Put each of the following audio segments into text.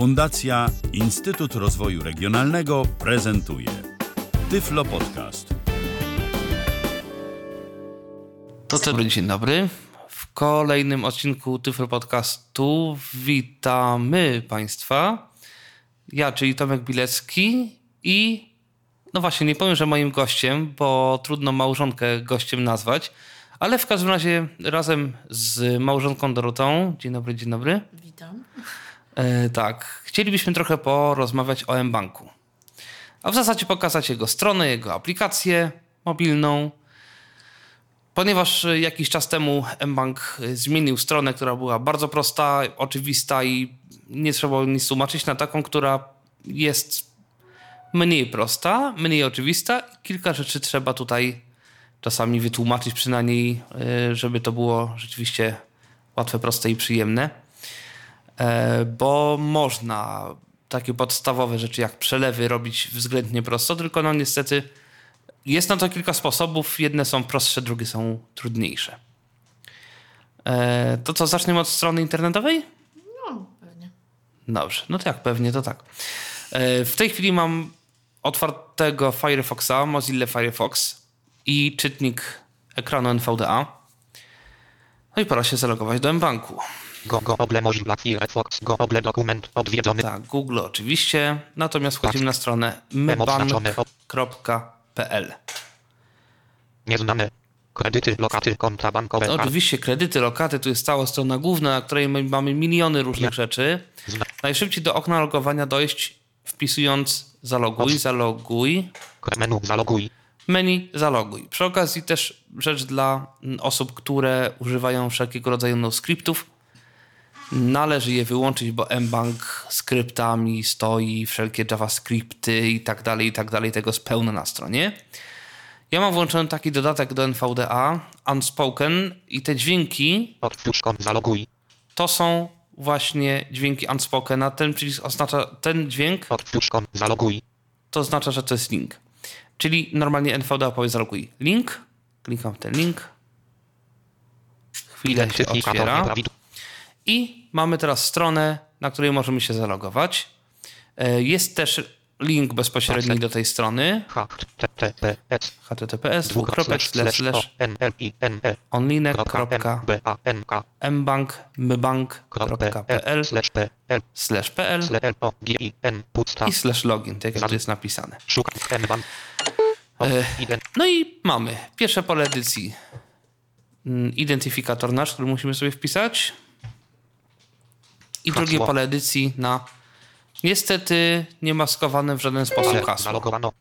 Fundacja Instytut Rozwoju Regionalnego prezentuje Tyflo Podcast. To dobry dzień dobry. W kolejnym odcinku Tyflo Podcastu witamy Państwa. Ja, czyli Tomek Bilecki i no właśnie, nie powiem, że moim gościem, bo trudno małżonkę gościem nazwać, ale w każdym razie razem z małżonką Dorotą. Dzień dobry, dzień dobry. Witam. E, tak, chcielibyśmy trochę porozmawiać o mBanku. A w zasadzie pokazać jego stronę, jego aplikację mobilną. Ponieważ jakiś czas temu mBank zmienił stronę, która była bardzo prosta, oczywista i nie trzeba nic tłumaczyć, na taką, która jest mniej prosta, mniej oczywista. Kilka rzeczy trzeba tutaj czasami wytłumaczyć przynajmniej, y, żeby to było rzeczywiście łatwe, proste i przyjemne. E, Bo można takie podstawowe rzeczy jak przelewy robić względnie prosto, tylko no niestety jest na to kilka sposobów. Jedne są prostsze, drugie są trudniejsze. E, To co, zaczniemy od strony internetowej? No, pewnie. Dobrze, no to jak pewnie, to tak. E, W tej chwili mam otwartego Firefoxa, Mozilla Firefox i czytnik ekranu NVDA. No i pora się zalogować do mBanku. Go, go, oble Mozilla Firefox, go, oble dokument odwiedzony. Tak, Google oczywiście, natomiast wchodzimy na stronę o- mbank.pl. Nieznane. Kredyty, lokaty, konta bankowe. Oczywiście kredyty, lokaty, tu jest cała strona główna, na której my mamy miliony różnych rzeczy. Najszybciej do okna logowania dojść wpisując zaloguj, zaloguj, Menu, zaloguj. menu zaloguj. Przy okazji też rzecz dla osób, które używają wszelkiego rodzaju skryptów. Należy je wyłączyć, bo mBank skryptami stoi, wszelkie JavaScripty i tak dalej, i tak dalej, tego jest pełno na stronie. Ja mam włączony taki dodatek do NVDA, Unspoken i te dźwięki Otwórz kont, zaloguj. to są właśnie dźwięki Unspoken, a ten przycisk oznacza, ten dźwięk Otwórz kont, zaloguj. to oznacza, że to jest link. Czyli normalnie NVDA powie zaloguj link, klikam w ten link, chwilę się otwiera. I mamy teraz stronę, na której możemy się zalogować. E, Jest też link bezpośredni do tej strony HTTPS. https dwukropek slash pl I, slash login, tak jak jest napisane. E, No i mamy pierwsze pole edycji. Mm, Identyfikator nasz, który musimy sobie wpisać. I Hasło. drugie pole edycji na niestety niemaskowane w żaden sposób hasło.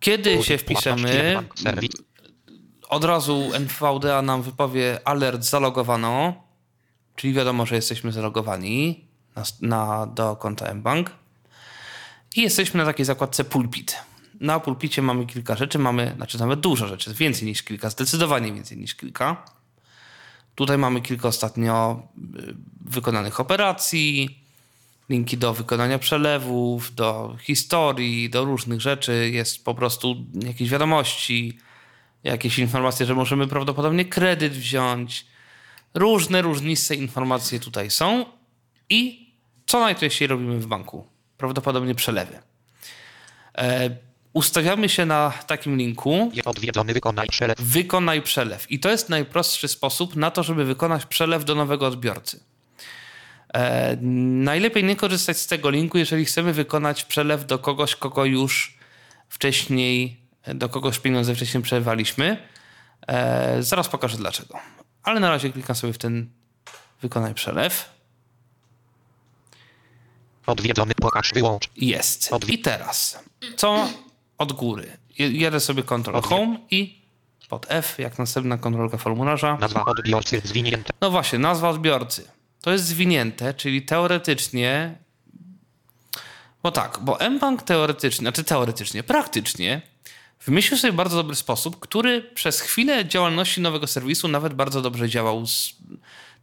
Kiedy się wpiszemy, od razu NVDA nam wypowie alert zalogowano, czyli wiadomo, że jesteśmy zalogowani na, na, do konta mBank. I jesteśmy na takiej zakładce pulpit. Na pulpicie mamy kilka rzeczy, mamy, znaczy nawet dużo rzeczy, więcej niż kilka, zdecydowanie więcej niż kilka. Tutaj mamy kilka ostatnio y, wykonanych operacji, linki do wykonania przelewów, do historii, do różnych rzeczy. Jest po prostu jakieś wiadomości, jakieś informacje, że możemy prawdopodobnie kredyt wziąć. Różne, różniste informacje tutaj są. I co najczęściej robimy w banku? Prawdopodobnie przelewy. E, ustawiamy się na takim linku. Odwiedzony, wykonaj przelew. Wykonaj przelew. I to jest najprostszy sposób na to, żeby wykonać przelew do nowego odbiorcy. E, najlepiej nie korzystać z tego linku, jeżeli chcemy wykonać przelew do kogoś, kogo już wcześniej, do kogoś pieniądze wcześniej przelewaliśmy. E, zaraz pokażę dlaczego. Ale na razie klikam sobie w ten wykonaj przelew. Odwiedzony, pokaż, wyłącz. Jest. Odwi- I teraz, co od góry? Jadę sobie Ctrl Home i pod F, jak następna kontrolka formularza. Nazwa odbiorcy zwinięte. No właśnie, nazwa odbiorcy. To jest zwinięte, czyli teoretycznie. Bo tak, bo mBank teoretycznie, znaczy teoretycznie, praktycznie wymyślił sobie bardzo dobry sposób, który przez chwilę działalności nowego serwisu nawet bardzo dobrze działał z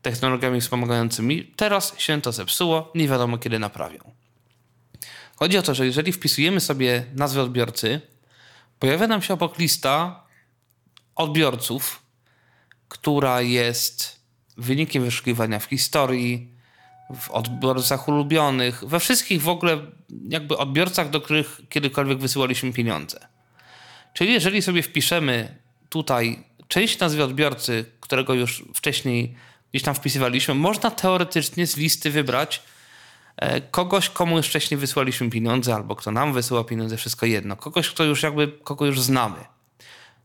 technologiami wspomagającymi. Teraz się to zepsuło, nie wiadomo kiedy naprawią. Chodzi o to, że jeżeli wpisujemy sobie nazwę odbiorcy, pojawia nam się obok lista odbiorców, która jest wynikiem wyszukiwania w historii, w odbiorcach ulubionych, we wszystkich w ogóle jakby odbiorcach, do których kiedykolwiek wysyłaliśmy pieniądze. Czyli jeżeli sobie wpiszemy tutaj część nazwy odbiorcy, którego już wcześniej gdzieś tam wpisywaliśmy, można teoretycznie z listy wybrać kogoś, komu już wcześniej wysłaliśmy pieniądze, albo kto nam wysyła pieniądze, wszystko jedno. Kogoś, kto już jakby, kogo już znamy.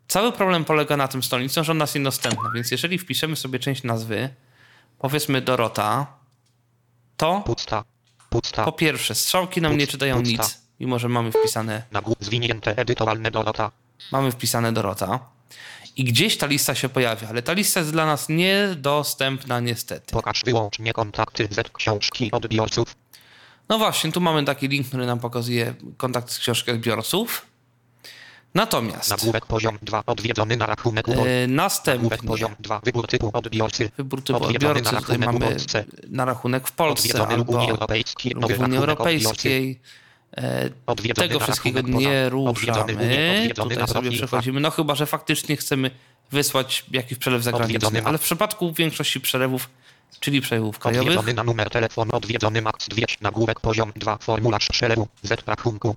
Cały problem polega na tym stolnicą, że ona jest niedostępna, więc jeżeli wpiszemy sobie część nazwy, powiedzmy Dorota, to Pusta. Pusta. po pierwsze, strzałki nam nie Puc- czytają pusta. nic, mimo że mamy wpisane, Nagłów zwinięte edytowalne Dorota. mamy wpisane Dorota. I gdzieś ta lista się pojawia, ale ta lista jest dla nas niedostępna niestety. Pokaż wyłącznie kontakty Z książki odbiorców. No właśnie, tu mamy taki link, który nam pokazuje kontakt z książki odbiorców. Natomiast Nagłówek poziom 2 odwiedzony na rachunek. Nagłówek następnie poziom 2 wybór typu odbiorcy. wybór typu odbiorcy, na tutaj mamy Polsce. na rachunek w Polsce albo Unii Europejskiej. lub Unii. Europejskiej. E, Odwiedzony Tego wszystkiego nie ruszamy. Tutaj sobie przechodzimy. No chyba, że faktycznie chcemy wysłać jakiś przelew zagraniczny. Ale w przypadku większości przelewów, czyli przelewów krajowych, Odwiedzony na numer telefonu odwiedzony max 200 nagłówek poziom 2 formularz przelewu Z rachunku.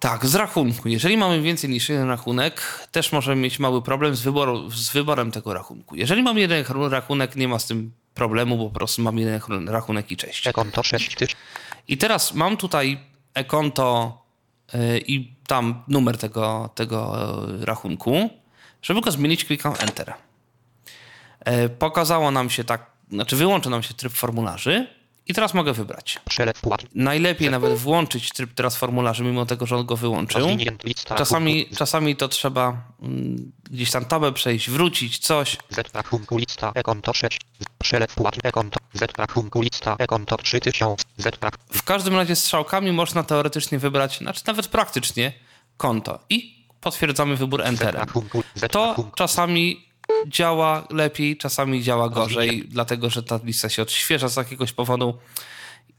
tak, z rachunku. Jeżeli mamy więcej niż jeden rachunek, też możemy mieć mały problem z, wyboru, z wyborem tego rachunku. Jeżeli mam jeden rachunek, nie ma z tym problemu, bo po prostu mam jeden rachunek i cześć. E-konto 6000. I teraz mam tutaj e-konto y, i tam numer tego, tego y, rachunku. Żeby go zmienić, klikam Enter. E, Pokazało nam się tak, znaczy wyłączy nam się tryb formularzy i teraz mogę wybrać. Najlepiej nawet włączyć tryb teraz formularzy, mimo tego, że on go wyłączył. Czasami, czasami to trzeba mm, gdzieś tam tabę przejść, wrócić, coś. Z rachunku lista e-konto 6. Przelew płatny e-konto. Z rachunku lista e-konto 3000. Z rach... W każdym razie strzałkami można teoretycznie wybrać, znaczy nawet praktycznie, konto. I potwierdzamy wybór Enterem. To czasami działa lepiej, czasami działa gorzej, dlatego że ta lista się odświeża z jakiegoś powodu.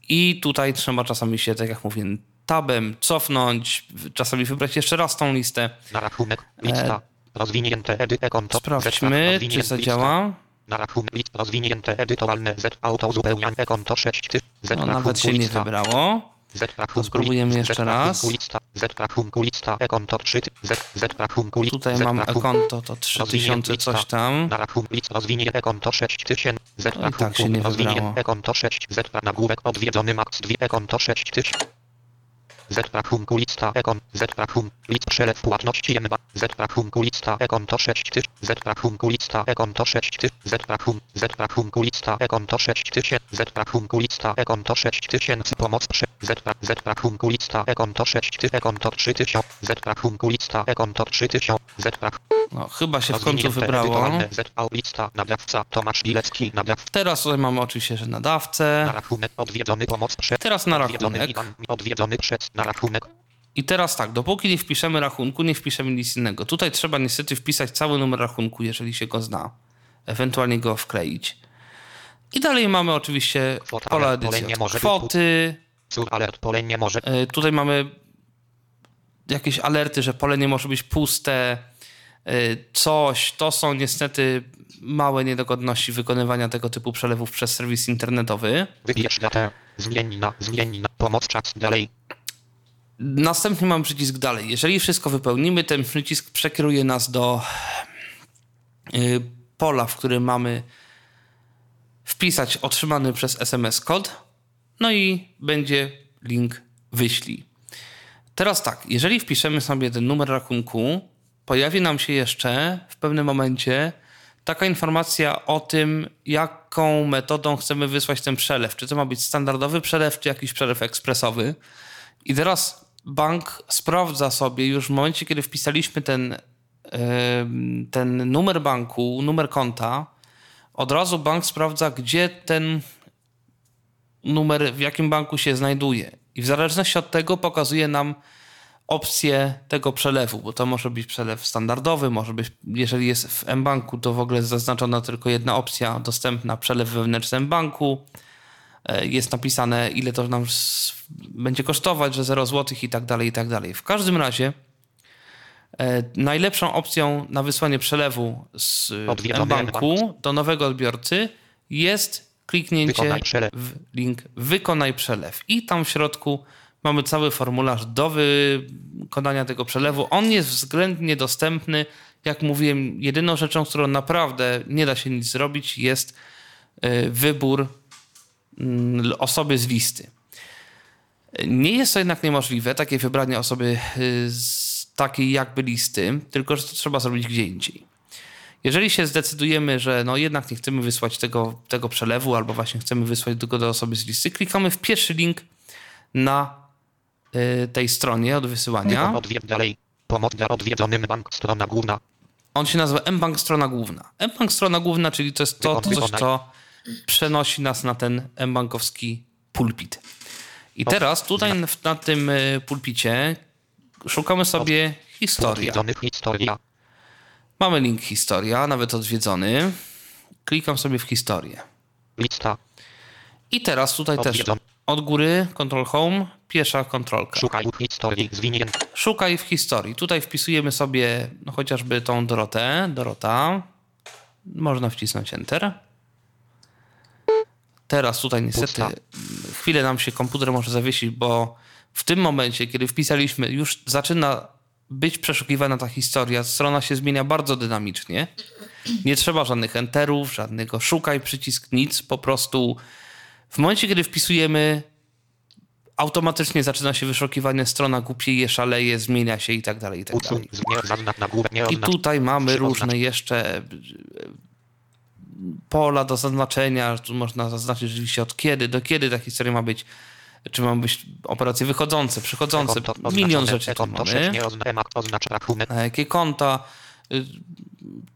I tutaj trzeba czasami się, tak jak mówię, tabem cofnąć, czasami wybrać jeszcze raz tą listę. Na rachunek lista. Rozwinięte edy e-konto. Z Sprawdźmy, czy zadziała. Na rachunek list rozwinięte edytowalne Z auto uzupełnianie e-konto 6000. Z No, rachunku nawet się nie wybrało. Rachunku spróbujemy jeszcze raz. Lista, z rachunku lista e-konto 3. Z, z rachunku list, Tutaj mam e-konto, to 3000 coś tam. Na rachunek list rozwinięte e-konto 6000. Z No i tak się nie wybrało. e-konto 6. Z nagłówek odwiedzony max 2 e-konto 6000. Z rachunku lista ekon, Z rachunku list przelew płatności jemba, Z rachunku lista ekonto 6000, Z rachunku lista ekonto 6000, Z rachunku, Z rachunku lista ekonto 6000, Z rachunku lista ekonto 6000, pomoc prze, Z, ra- Z rachunku lista ekonto 6000, ekonto 3000, Z rachunku lista ekonto 3000, Z rach, No, chyba się w końcu wybrało. edytowalne Z au lista nadawca Tomasz Bilecki nadawca Teraz tutaj mamy oczywiście, że na nadawcę. rachunek odwiedzony pomoc prze, Teraz na rachunek. Odwiedzony przez na rachunek I teraz tak, dopóki nie wpiszemy rachunku, nie wpiszemy nic innego. Tutaj trzeba niestety wpisać cały numer rachunku, jeżeli się go zna. Ewentualnie go wkleić. I dalej mamy oczywiście Kwota, pole edycji kwoty. Alert pole nie może E, Tutaj mamy jakieś alerty, że pole nie może być puste. e, Coś. To są niestety małe niedogodności wykonywania tego typu przelewów przez serwis internetowy. Wybierz datę. Zmień na, zmień na, pomoc czas dalej. Następnie mamy przycisk dalej. Jeżeli wszystko wypełnimy, ten przycisk przekieruje nas do y, pola, w którym mamy wpisać otrzymany przez SMS kod. No i będzie link wyślij. Teraz tak, jeżeli wpiszemy sobie ten numer rachunku, pojawi nam się jeszcze w pewnym momencie taka informacja o tym, jaką metodą chcemy wysłać ten przelew. Czy to ma być standardowy przelew, czy jakiś przelew ekspresowy. I teraz bank sprawdza sobie już w momencie, kiedy wpisaliśmy ten, ten numer banku, numer konta, od razu bank sprawdza, gdzie ten numer, w jakim banku się znajduje. I w zależności od tego pokazuje nam opcję tego przelewu, bo to może być przelew standardowy, może być, jeżeli jest w mBanku, to w ogóle jest zaznaczona tylko jedna opcja dostępna, przelew wewnętrzny banku. Jest napisane, ile to nam będzie kosztować, że 0 zł i tak dalej, i tak dalej. W każdym razie e, najlepszą opcją na wysłanie przelewu z Odwiedzony banku do nowego odbiorcy jest kliknięcie w link Wykonaj przelew. I tam w środku mamy cały formularz do wykonania tego przelewu. On jest względnie dostępny. Jak mówiłem, jedyną rzeczą, z którą naprawdę nie da się nic zrobić, jest y, wybór mm, osoby z listy. Nie jest to jednak niemożliwe, takie wybranie osoby y, z takiej jakby listy, tylko że to trzeba zrobić gdzie indziej. Jeżeli się zdecydujemy, że no jednak nie chcemy wysłać tego, tego przelewu, albo właśnie chcemy wysłać tylko do osoby z listy, klikamy w pierwszy link na y, tej stronie od wysyłania. Dalej. Pomoc dla odwiedzonym bank, strona główna. On się nazywa mBank strona główna. mBank strona główna, czyli to jest to coś, co przenosi nas na ten mbankowski pulpit. I teraz tutaj na tym y, pulpicie szukamy sobie historia. Mamy link historia, nawet odwiedzony. Klikam sobie w historię. Lista. I teraz tutaj też od góry Control Home, pierwsza kontrolka. Szukaj u historii zwinięt. Szukaj w historii. Tutaj wpisujemy sobie no, chociażby tą Dorotę. Dorota. Można wcisnąć Enter. Teraz tutaj niestety Pusta. chwilę nam się komputer może zawiesić, bo w tym momencie, kiedy wpisaliśmy, już zaczyna być przeszukiwana ta historia. Strona się zmienia bardzo dynamicznie. Nie trzeba żadnych enterów, żadnego szukaj przycisk, nic. Po prostu w momencie, kiedy wpisujemy, automatycznie zaczyna się wyszukiwanie, strona głupieje, szaleje, zmienia się i tak dalej, i tak dalej. I tutaj mamy różne jeszcze e, pola do zaznaczenia. Tu można zaznaczyć rzeczywiście od kiedy, do kiedy ta historia ma być. Czy ma być operacje wychodzące, przychodzące. Konto Milion rzeczy Konto mamy. Oznacza, rachunek. Jakie konta, y,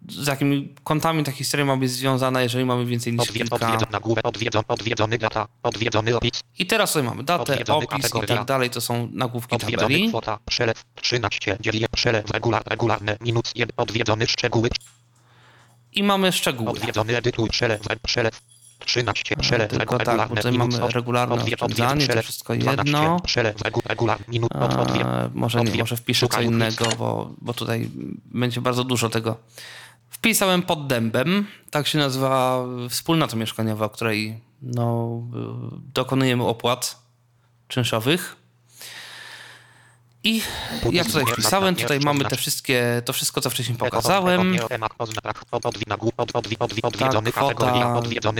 z jakimi kontami ta historia ma być związana, jeżeli mamy więcej niż Odwiedz, kilka. na główek. Odwiedzony, odwiedzony data. Odwiedzony opis. I teraz tutaj mamy datę, Odwiedzony opis i kategoria. tak dalej. To są nagłówki Odwiedzony tabeli. kwota. Przelew 13. Dzielię przelew regular, regularne. Minus 1. Odwiedzony szczegóły. I mamy szczegóły. Odwiedzony edytuj. Przelew. Przelew. 13. Przelew tylko tak, tutaj mamy regularne oszczędzanie, to wszystko 12, jedno. A, może nie, może wpiszę co innego, bo, bo tutaj będzie bardzo dużo tego. Wpisałem pod dębem, tak się nazywa wspólnota mieszkaniowa, której no, y, dokonujemy opłat czynszowych. I jak tutaj wpisałem, tutaj mamy te wszystkie, to wszystko, co wcześniej pokazałem. Tak, kwota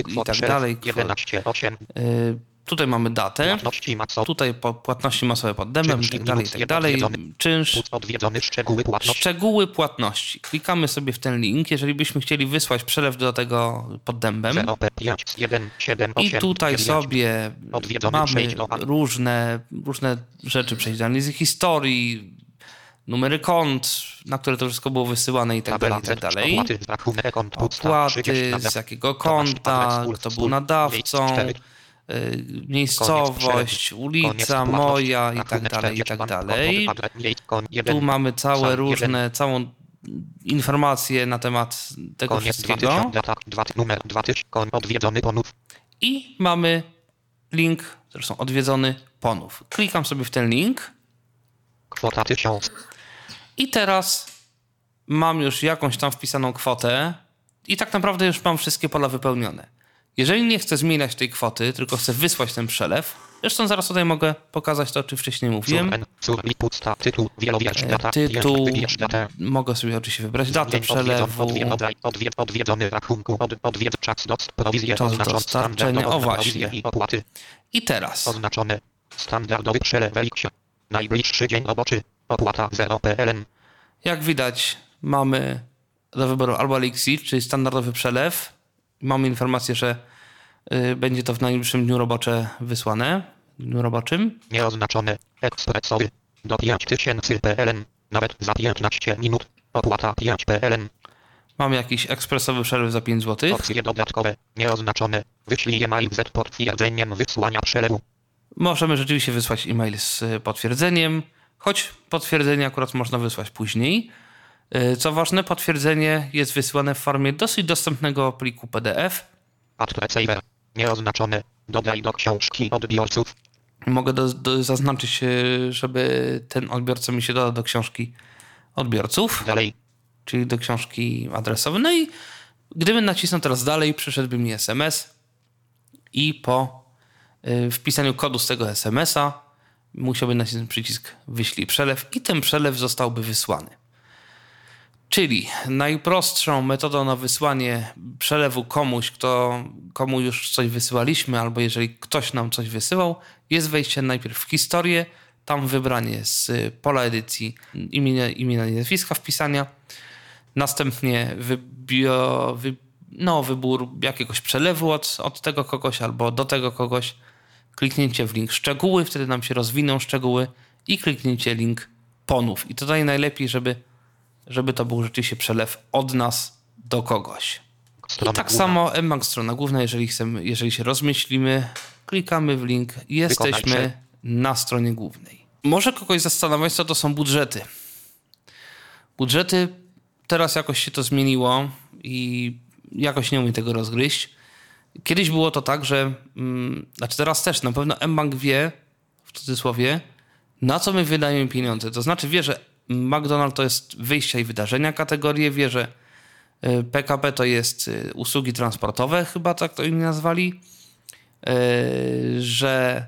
i tak dalej. 11, 8, Y, Tutaj mamy datę, płatności tutaj płatności masowe pod dębem i Czynsz tak dalej, i tak dalej. Czynsz, szczegóły płatności, Szczegóły płatności. Klikamy sobie w ten link, jeżeli byśmy chcieli wysłać przelew do tego pod dębem. 0, 5, 1, 7, 8, I tutaj 9, sobie mamy różne, różne rzeczy, przejść analizy historii, numery kont, na które to wszystko było wysyłane i tak dalej, i tak Z, dalej. opłaty, rachunek, kont, podstaw, Opłaty, 30, z jakiego konta, kto był nadawcą, miejscowość, ulica moja i tak dalej, i 40, tak dalej. Tu mamy całe różne, całą informację na temat tego wszystkiego. 2000, data, dwa, numer 2000, kon, odwiedzony ponów, I mamy link, zresztą odwiedzony ponów. Klikam sobie w ten link kwota 1000, i teraz mam już jakąś tam wpisaną kwotę i tak naprawdę już mam wszystkie pola wypełnione. Jeżeli nie chcę zmieniać tej kwoty, tylko chcę wysłać ten przelew, zresztą zaraz tutaj mogę pokazać to, o czym wcześniej mówiłem. Tytuł, E, Tytuł, mogę sobie oczywiście wybrać datę przelewu, Odwiedzony, odwiedzony, odwied, odwiedzony rachunku, od, odwiedz czas, prowizję, Czas dostarczenia, o właśnie. i teraz oznaczone, standardowy przelew najbliższy dzień roboczy, opłata 0 PLN, Jak widać, mamy do wyboru albo Elixir, czyli standardowy przelew. Mamy informację, że y, będzie to w najbliższym dniu robocze wysłane, dniu roboczym. nieoznaczone, ekspresowy, do 5000 PLN, nawet za 15 minut, opłata 5 PLN, Mamy jakiś ekspresowy przelew za 5 zł. opcje dodatkowe, nieoznaczone, wyślij e-mail z potwierdzeniem wysłania przelewu, Możemy rzeczywiście wysłać e-mail z potwierdzeniem, choć potwierdzenie akurat można wysłać później. Y, Co ważne, potwierdzenie jest wysyłane w formie dosyć dostępnego pliku PDF. add receiver, nieoznaczone, dodaj do książki odbiorców, Mogę do, do, zaznaczyć, y, żeby ten odbiorca mi się dodał do książki odbiorców. dalej, czyli do książki adresowej. No i gdybym nacisnął teraz dalej, przyszedłby mi SMS i po y, wpisaniu kodu z tego SMS-a musiałby nacisnąć przycisk wyślij przelew i ten przelew zostałby wysłany. Czyli najprostszą metodą na wysłanie przelewu komuś, kto, komu już coś wysyłaliśmy, albo jeżeli ktoś nam coś wysyłał, jest wejście najpierw w historię, tam wybranie z pola edycji imienia, imienia i nazwiska wpisania, następnie wybio, wy, no, wybór jakiegoś przelewu od, od tego kogoś albo do tego kogoś, kliknięcie w link szczegóły, wtedy nam się rozwiną szczegóły i kliknięcie link ponów. I tutaj najlepiej, żeby, żeby to był rzeczywiście przelew od nas do kogoś. I tak samo mBank strona główna, jeżeli, chcemy, jeżeli się rozmyślimy, klikamy w link jesteśmy na stronie głównej. Może kogoś zastanawiać, co to są budżety. Budżety teraz jakoś się to zmieniło i jakoś nie umiem tego rozgryźć. Kiedyś było to tak, że, mm, znaczy teraz też, na pewno mBank wie, w cudzysłowie, na co my wydajemy pieniądze. To znaczy wie, że McDonald's to jest wyjścia i wydarzenia kategorie, wie, że PKP to jest y, usługi transportowe, chyba tak to inni nazwali, y, że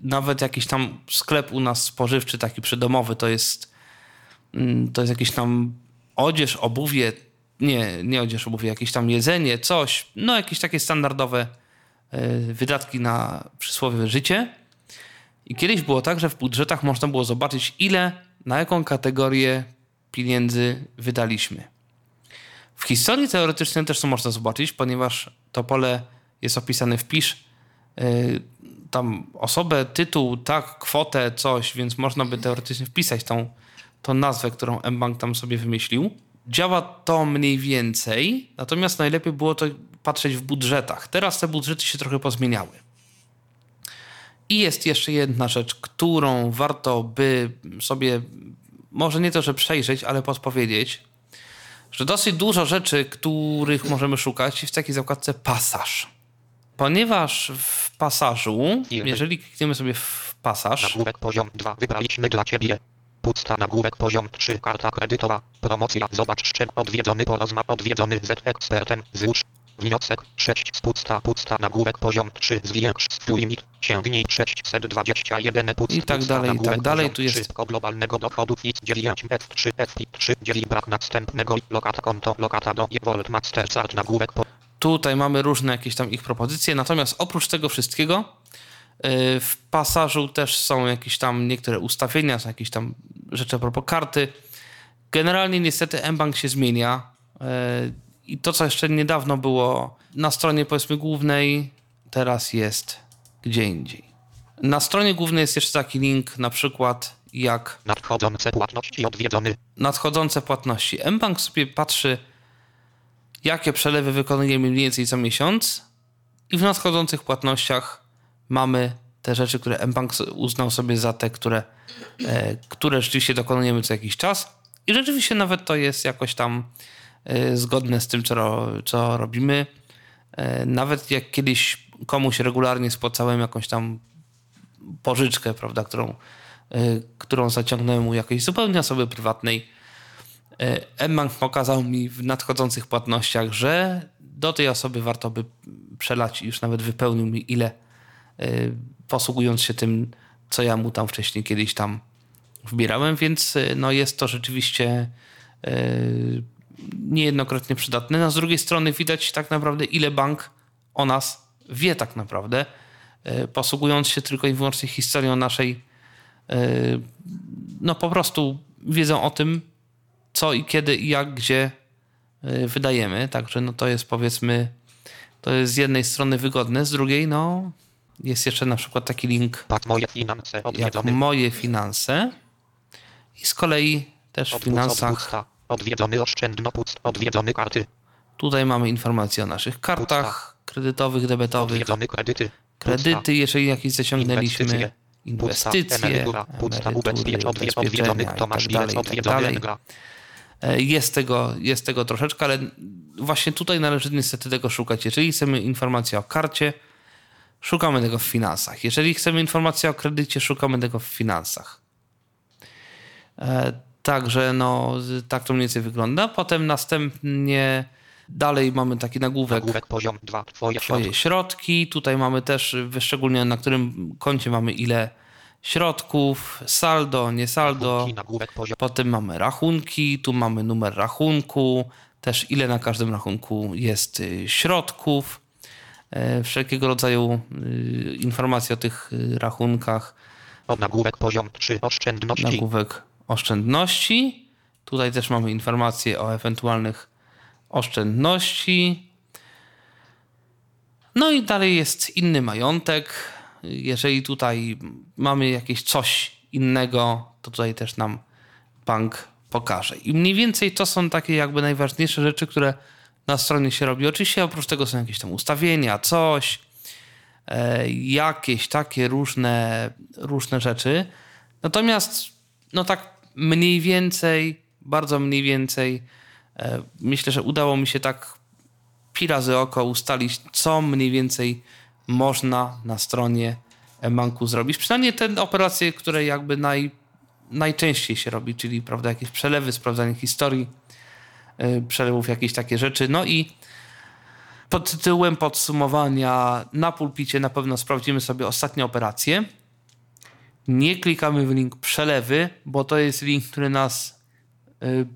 nawet jakiś tam sklep u nas spożywczy, taki przydomowy, to jest, mm, to jest jakiś tam odzież, obuwie, nie, nie odzież, obuwie, jakieś tam jedzenie, coś, no jakieś takie standardowe y, wydatki na przysłowiowe życie. I kiedyś było tak, że w budżetach można było zobaczyć, ile, na jaką kategorię pieniędzy wydaliśmy. W historii teoretycznie też to można zobaczyć, ponieważ to pole jest opisane wpisz yy, tam osobę, tytuł, tak, kwotę, coś, więc można by teoretycznie wpisać tą, tą nazwę, którą mBank tam sobie wymyślił. Działa to mniej więcej, natomiast najlepiej było to patrzeć w budżetach. Teraz te budżety się trochę pozmieniały. I jest jeszcze jedna rzecz, którą warto by sobie, może nie to, że przejrzeć, ale podpowiedzieć, że dosyć dużo rzeczy, których możemy szukać, w takiej zakładce pasaż. Ponieważ w pasażu, jeżeli klikniemy sobie w pasaż... Nagłówek poziom 2 wybraliśmy dla Ciebie. Pusta nagłówek poziom 3 karta kredytowa. Promocja zobacz szczep odwiedzony porozma odwiedzony z ekspertem złóż. Wniosek 6 z pusta nagłówek poziom 3 zwiększ swój limit. Sięgnij 621 pusta I tak dalej, i tak dalej. Tu jest wszystko globalnego dochodu i 9 F3 F3 dzieli brak następnego lokata konto lokata do Volt Mastercard nagłówek po Tutaj mamy różne jakieś tam ich propozycje, natomiast oprócz tego wszystkiego yy, w pasażu też są jakieś tam niektóre ustawienia, są jakieś tam rzeczy a propos karty. Generalnie niestety mBank się zmienia yy, i to, co jeszcze niedawno było na stronie powiedzmy głównej, teraz jest gdzie indziej. Na stronie głównej jest jeszcze taki link, na przykład jak nadchodzące płatności odwiedzony. Nadchodzące płatności. mBank sobie patrzy, jakie przelewy wykonujemy mniej więcej co miesiąc i w nadchodzących płatnościach mamy te rzeczy, które mBank uznał sobie za te, które, e, które rzeczywiście dokonujemy co jakiś czas. I rzeczywiście nawet to jest jakoś tam zgodne z tym, co, co robimy. E, nawet jak kiedyś komuś regularnie spłacałem jakąś tam pożyczkę, prawda, którą, którą zaciągnąłem u jakiejś zupełnie osoby prywatnej, mBank pokazał mi w nadchodzących płatnościach, że do tej osoby warto by przelać, już nawet wypełnił mi ile, posługując się tym, co ja mu tam wcześniej kiedyś tam wbierałem, więc no jest to rzeczywiście niejednokrotnie przydatne. No z drugiej strony widać tak naprawdę, ile bank o nas wie tak naprawdę, posługując się tylko i wyłącznie historią naszej, no po prostu wiedzą o tym, co i kiedy i jak, gdzie wydajemy. Także no to jest powiedzmy, to jest z jednej strony wygodne, z drugiej no jest jeszcze na przykład taki link Patrz moje finanse jak moje finanse i z kolei też w finansach odwrócta. Odwiedzony oszczędno pust. Odwiedzony karty. tutaj mamy informacje o naszych kartach kredytowych, debetowych, Odwiedzony kredyty. kredyty, jeżeli jakieś zaciągnęliśmy, Inwestycje. inwestycje, emerytura, pusta, ubezpiecz, odwie- odwiedzony, kto masz tak dalej, jest i tak dalej. E, Jest tego, jest tego troszeczkę, ale właśnie tutaj należy niestety tego szukać. Jeżeli chcemy informacji o karcie, szukamy tego w finansach. Jeżeli chcemy informacji o kredycie, szukamy tego w finansach. Także no, tak to mniej więcej wygląda. Potem następnie Dalej mamy taki nagłówek Nagłówek poziom 2. Twoje Twoje środki. środki. Tutaj mamy też wyszczególnione, na którym koncie mamy ile środków, saldo, nie saldo. Rachunki. Potem mamy rachunki, tu mamy numer rachunku, też ile na każdym rachunku jest y, środków, e, wszelkiego rodzaju y, informacje o tych y, rachunkach, Nagłówek poziom 3. Oszczędności. nagłówek oszczędności. Tutaj też mamy informacje o ewentualnych oszczędności. No i dalej jest inny majątek. Jeżeli tutaj mamy jakieś coś innego, to tutaj też nam bank pokaże. I mniej więcej to są takie jakby najważniejsze rzeczy, które na stronie się robi. Oczywiście oprócz tego są jakieś tam ustawienia, coś, e, jakieś takie różne, różne rzeczy. Natomiast no tak mniej więcej, bardzo mniej więcej e, myślę, że udało mi się tak pi razy oko ustalić, co mniej więcej można na stronie banku zrobić. Przynajmniej te operacje, które jakby naj, najczęściej się robi, czyli prawda, jakieś przelewy, sprawdzanie historii, yy, przelewów, jakieś takie rzeczy. No i pod tytułem podsumowania na pulpicie na pewno sprawdzimy sobie ostatnie operacje. Nie klikamy w link przelewy, bo to jest link, który nas yy,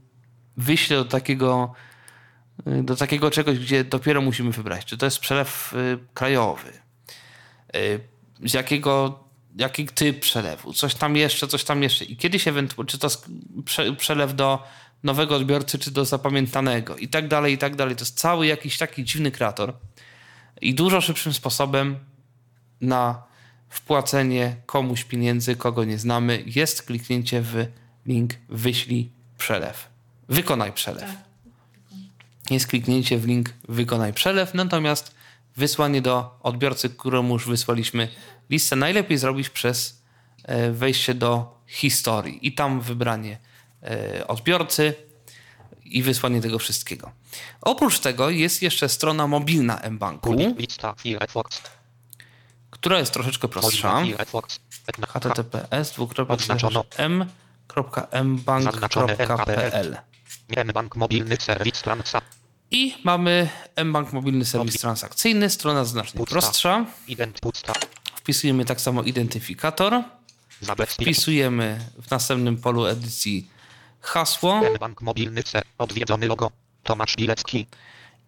wyśle do takiego y, do takiego czegoś, gdzie dopiero musimy wybrać, czy to jest przelew y, krajowy, y, z jakiego, jaki typ przelewu, coś tam jeszcze, coś tam jeszcze. I kiedyś ewentualnie, czy to prze, przelew do nowego odbiorcy, czy do zapamiętanego? I tak dalej, i tak dalej. To jest cały jakiś taki dziwny kreator i dużo szybszym sposobem na wpłacenie komuś pieniędzy, kogo nie znamy, jest kliknięcie w link wyślij przelew. Wykonaj przelew jest kliknięcie w link wykonaj przelew, natomiast wysłanie do odbiorcy, któremu już wysłaliśmy listę, najlepiej zrobić przez e, wejście do historii i tam wybranie e, odbiorcy i wysłanie tego wszystkiego. Oprócz tego jest jeszcze strona mobilna mBanku, Lista. Która jest troszeczkę prostsza. Https m.mbank.pl Nie bank mobilny serwis transa. I mamy mBank mobilny serwis transakcyjny, strona znacznie prostsza. Wpisujemy tak samo identyfikator. Wpisujemy w następnym polu edycji hasło. bank mobilny. Odwiedzony logo. Tomasz Bilecki.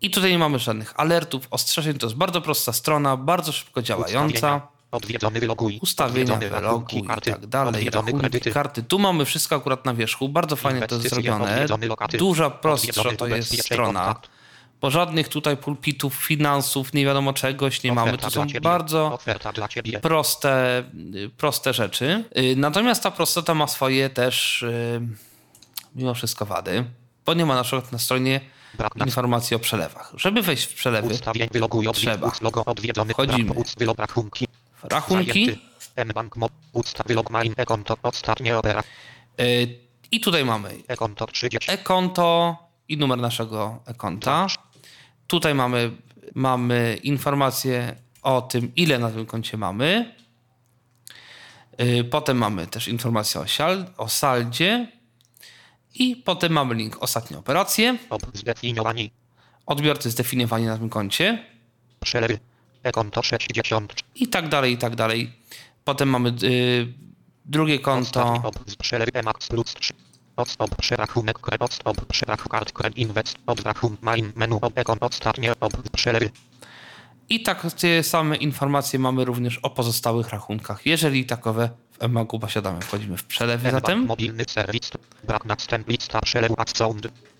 I tutaj nie mamy żadnych alertów, ostrzeżeń. To jest bardzo prosta strona, bardzo szybko działająca. Ustawienia. Odwiedzony wyloguj. Ustawienia, Odwiedzony wylogu rachunki, i tak dalej. Rachunki, karty. Tu mamy wszystko akurat na wierzchu. Bardzo fajnie to jest zrobione. Duża, prostsza to jest strona. Bo żadnych tutaj pulpitów, finansów, nie wiadomo czegoś nie mamy. To są bardzo proste, proste rzeczy. Y, Natomiast ta prostota ma swoje też y, mimo wszystko wady, bo nie ma na przykład na stronie Brak informacji o przelewach. Żeby wejść w przelewy, Ustawień wyloguj odwiedz Trzeba. Logo odwiedzony. Wchodzimy. Brak rachunki. rachunki mBank mob. Usta wylog main e-konto. Ostatnie opera. y, i tutaj mamy E-konto 30. e-konto i numer naszego e-konta. Tutaj mamy, mamy informację o tym, ile na tym koncie mamy. Y, Potem mamy też informację o, sial, o saldzie. I potem mamy link ostatnie operacje. Zdefiniowani. Odbiorcy zdefiniowani na tym koncie. Przelewy. E-konto 60. I tak dalej, i tak dalej. Potem mamy y, drugie konto. Przelewy Emax plus 3. Odstop przerachunek kred odstop przerach kart inwest od rachun main menu ekon ostatnie przelewy I takie same informacje mamy również o pozostałych rachunkach. Jeżeli takowe w mBanku posiadamy, wchodzimy w przelewy zatem. mobilny serwis brak następ lista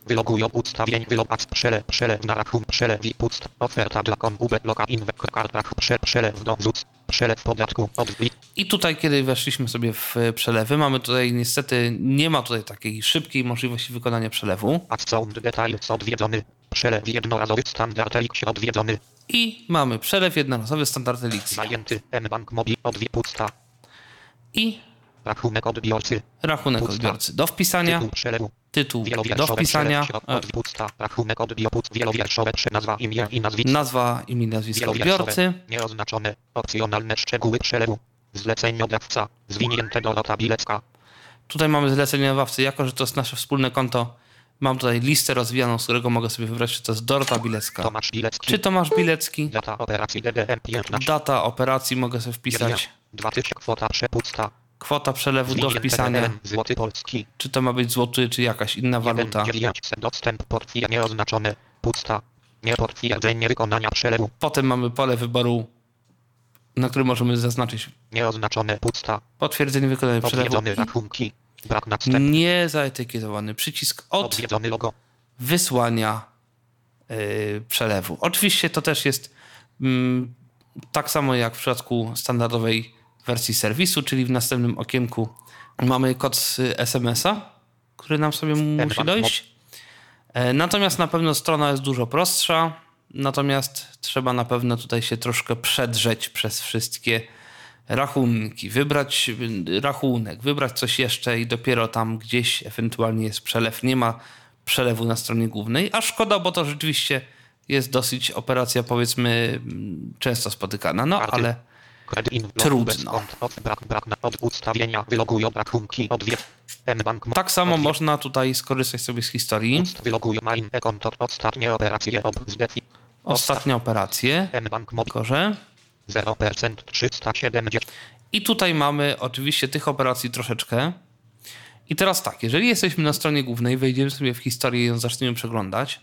wyloguj ustawień przelew przelew na rachun przelew i pust oferta dla konkubet loka inwek kartach prze, przelew do ZUC przelew podatku od I tutaj, kiedy weszliśmy sobie w przelewy, mamy tutaj niestety, nie ma tutaj takiej szybkiej możliwości wykonania przelewu. ad sound details odwiedzony. Przelew jednorazowy standard elix odwiedzony. I mamy przelew jednorazowy standard Elixir. zajęty mBank odwie pusta I rachunek odbiorcy. rachunek Pusta. odbiorcy. Do wpisania, tytuł przelewu tytuł do wpisania, e, rachunek wielowierszowe nazwa, imię i nazwisko. nazwa, imię, nazwisko odbiorcy. Nieoznaczone, opcjonalne szczegóły przelewu. Zleceniodawca, zwinięte Dorota Bilecka. Tutaj mamy zleceniodawcę, jako że to jest nasze wspólne konto Mam tutaj listę rozwijaną, z którego mogę sobie wybrać, czy to jest Dorota Bilecka, Tomasz Bilecki. czy Tomasz Bilecki. Data operacji DDM 15. Data operacji mogę sobie wpisać. 2000 kwota przepusta. Kwota przelewu do wpisania, Złoty polski. czy to ma być złoty, czy jakaś inna waluta. 1900 dostęp portfela nieoznaczone. Pusta. Niepotwierdzenie wykonania przelewu. Potem mamy pole wyboru, na którym możemy zaznaczyć Nieoznaczone. Pusta. potwierdzenie wykonania przelewu. Rachunki. Brak następny. Nie zaetykietowany przycisk od logo. wysłania yy, przelewu. Oczywiście to też jest mm, tak samo jak w przypadku standardowej wersji serwisu, czyli w następnym okienku mamy kod SMS-a, który nam sobie musi dojść. E, Natomiast na pewno strona jest dużo prostsza, natomiast trzeba na pewno tutaj się troszkę przedrzeć przez wszystkie rachunki, wybrać rachunek, wybrać coś jeszcze i dopiero tam gdzieś ewentualnie jest przelew. Nie ma przelewu na stronie głównej, a szkoda, bo to rzeczywiście jest dosyć operacja powiedzmy mm, często spotykana, no ale Trudno. Tak samo można tutaj skorzystać sobie z historii. E-konto. Ostatnie operacje. Ostatnie operacje, tylko że 0% 370. I tutaj mamy oczywiście tych operacji troszeczkę. I teraz tak, jeżeli jesteśmy na stronie głównej, wejdziemy sobie w historię i ją zaczniemy przeglądać,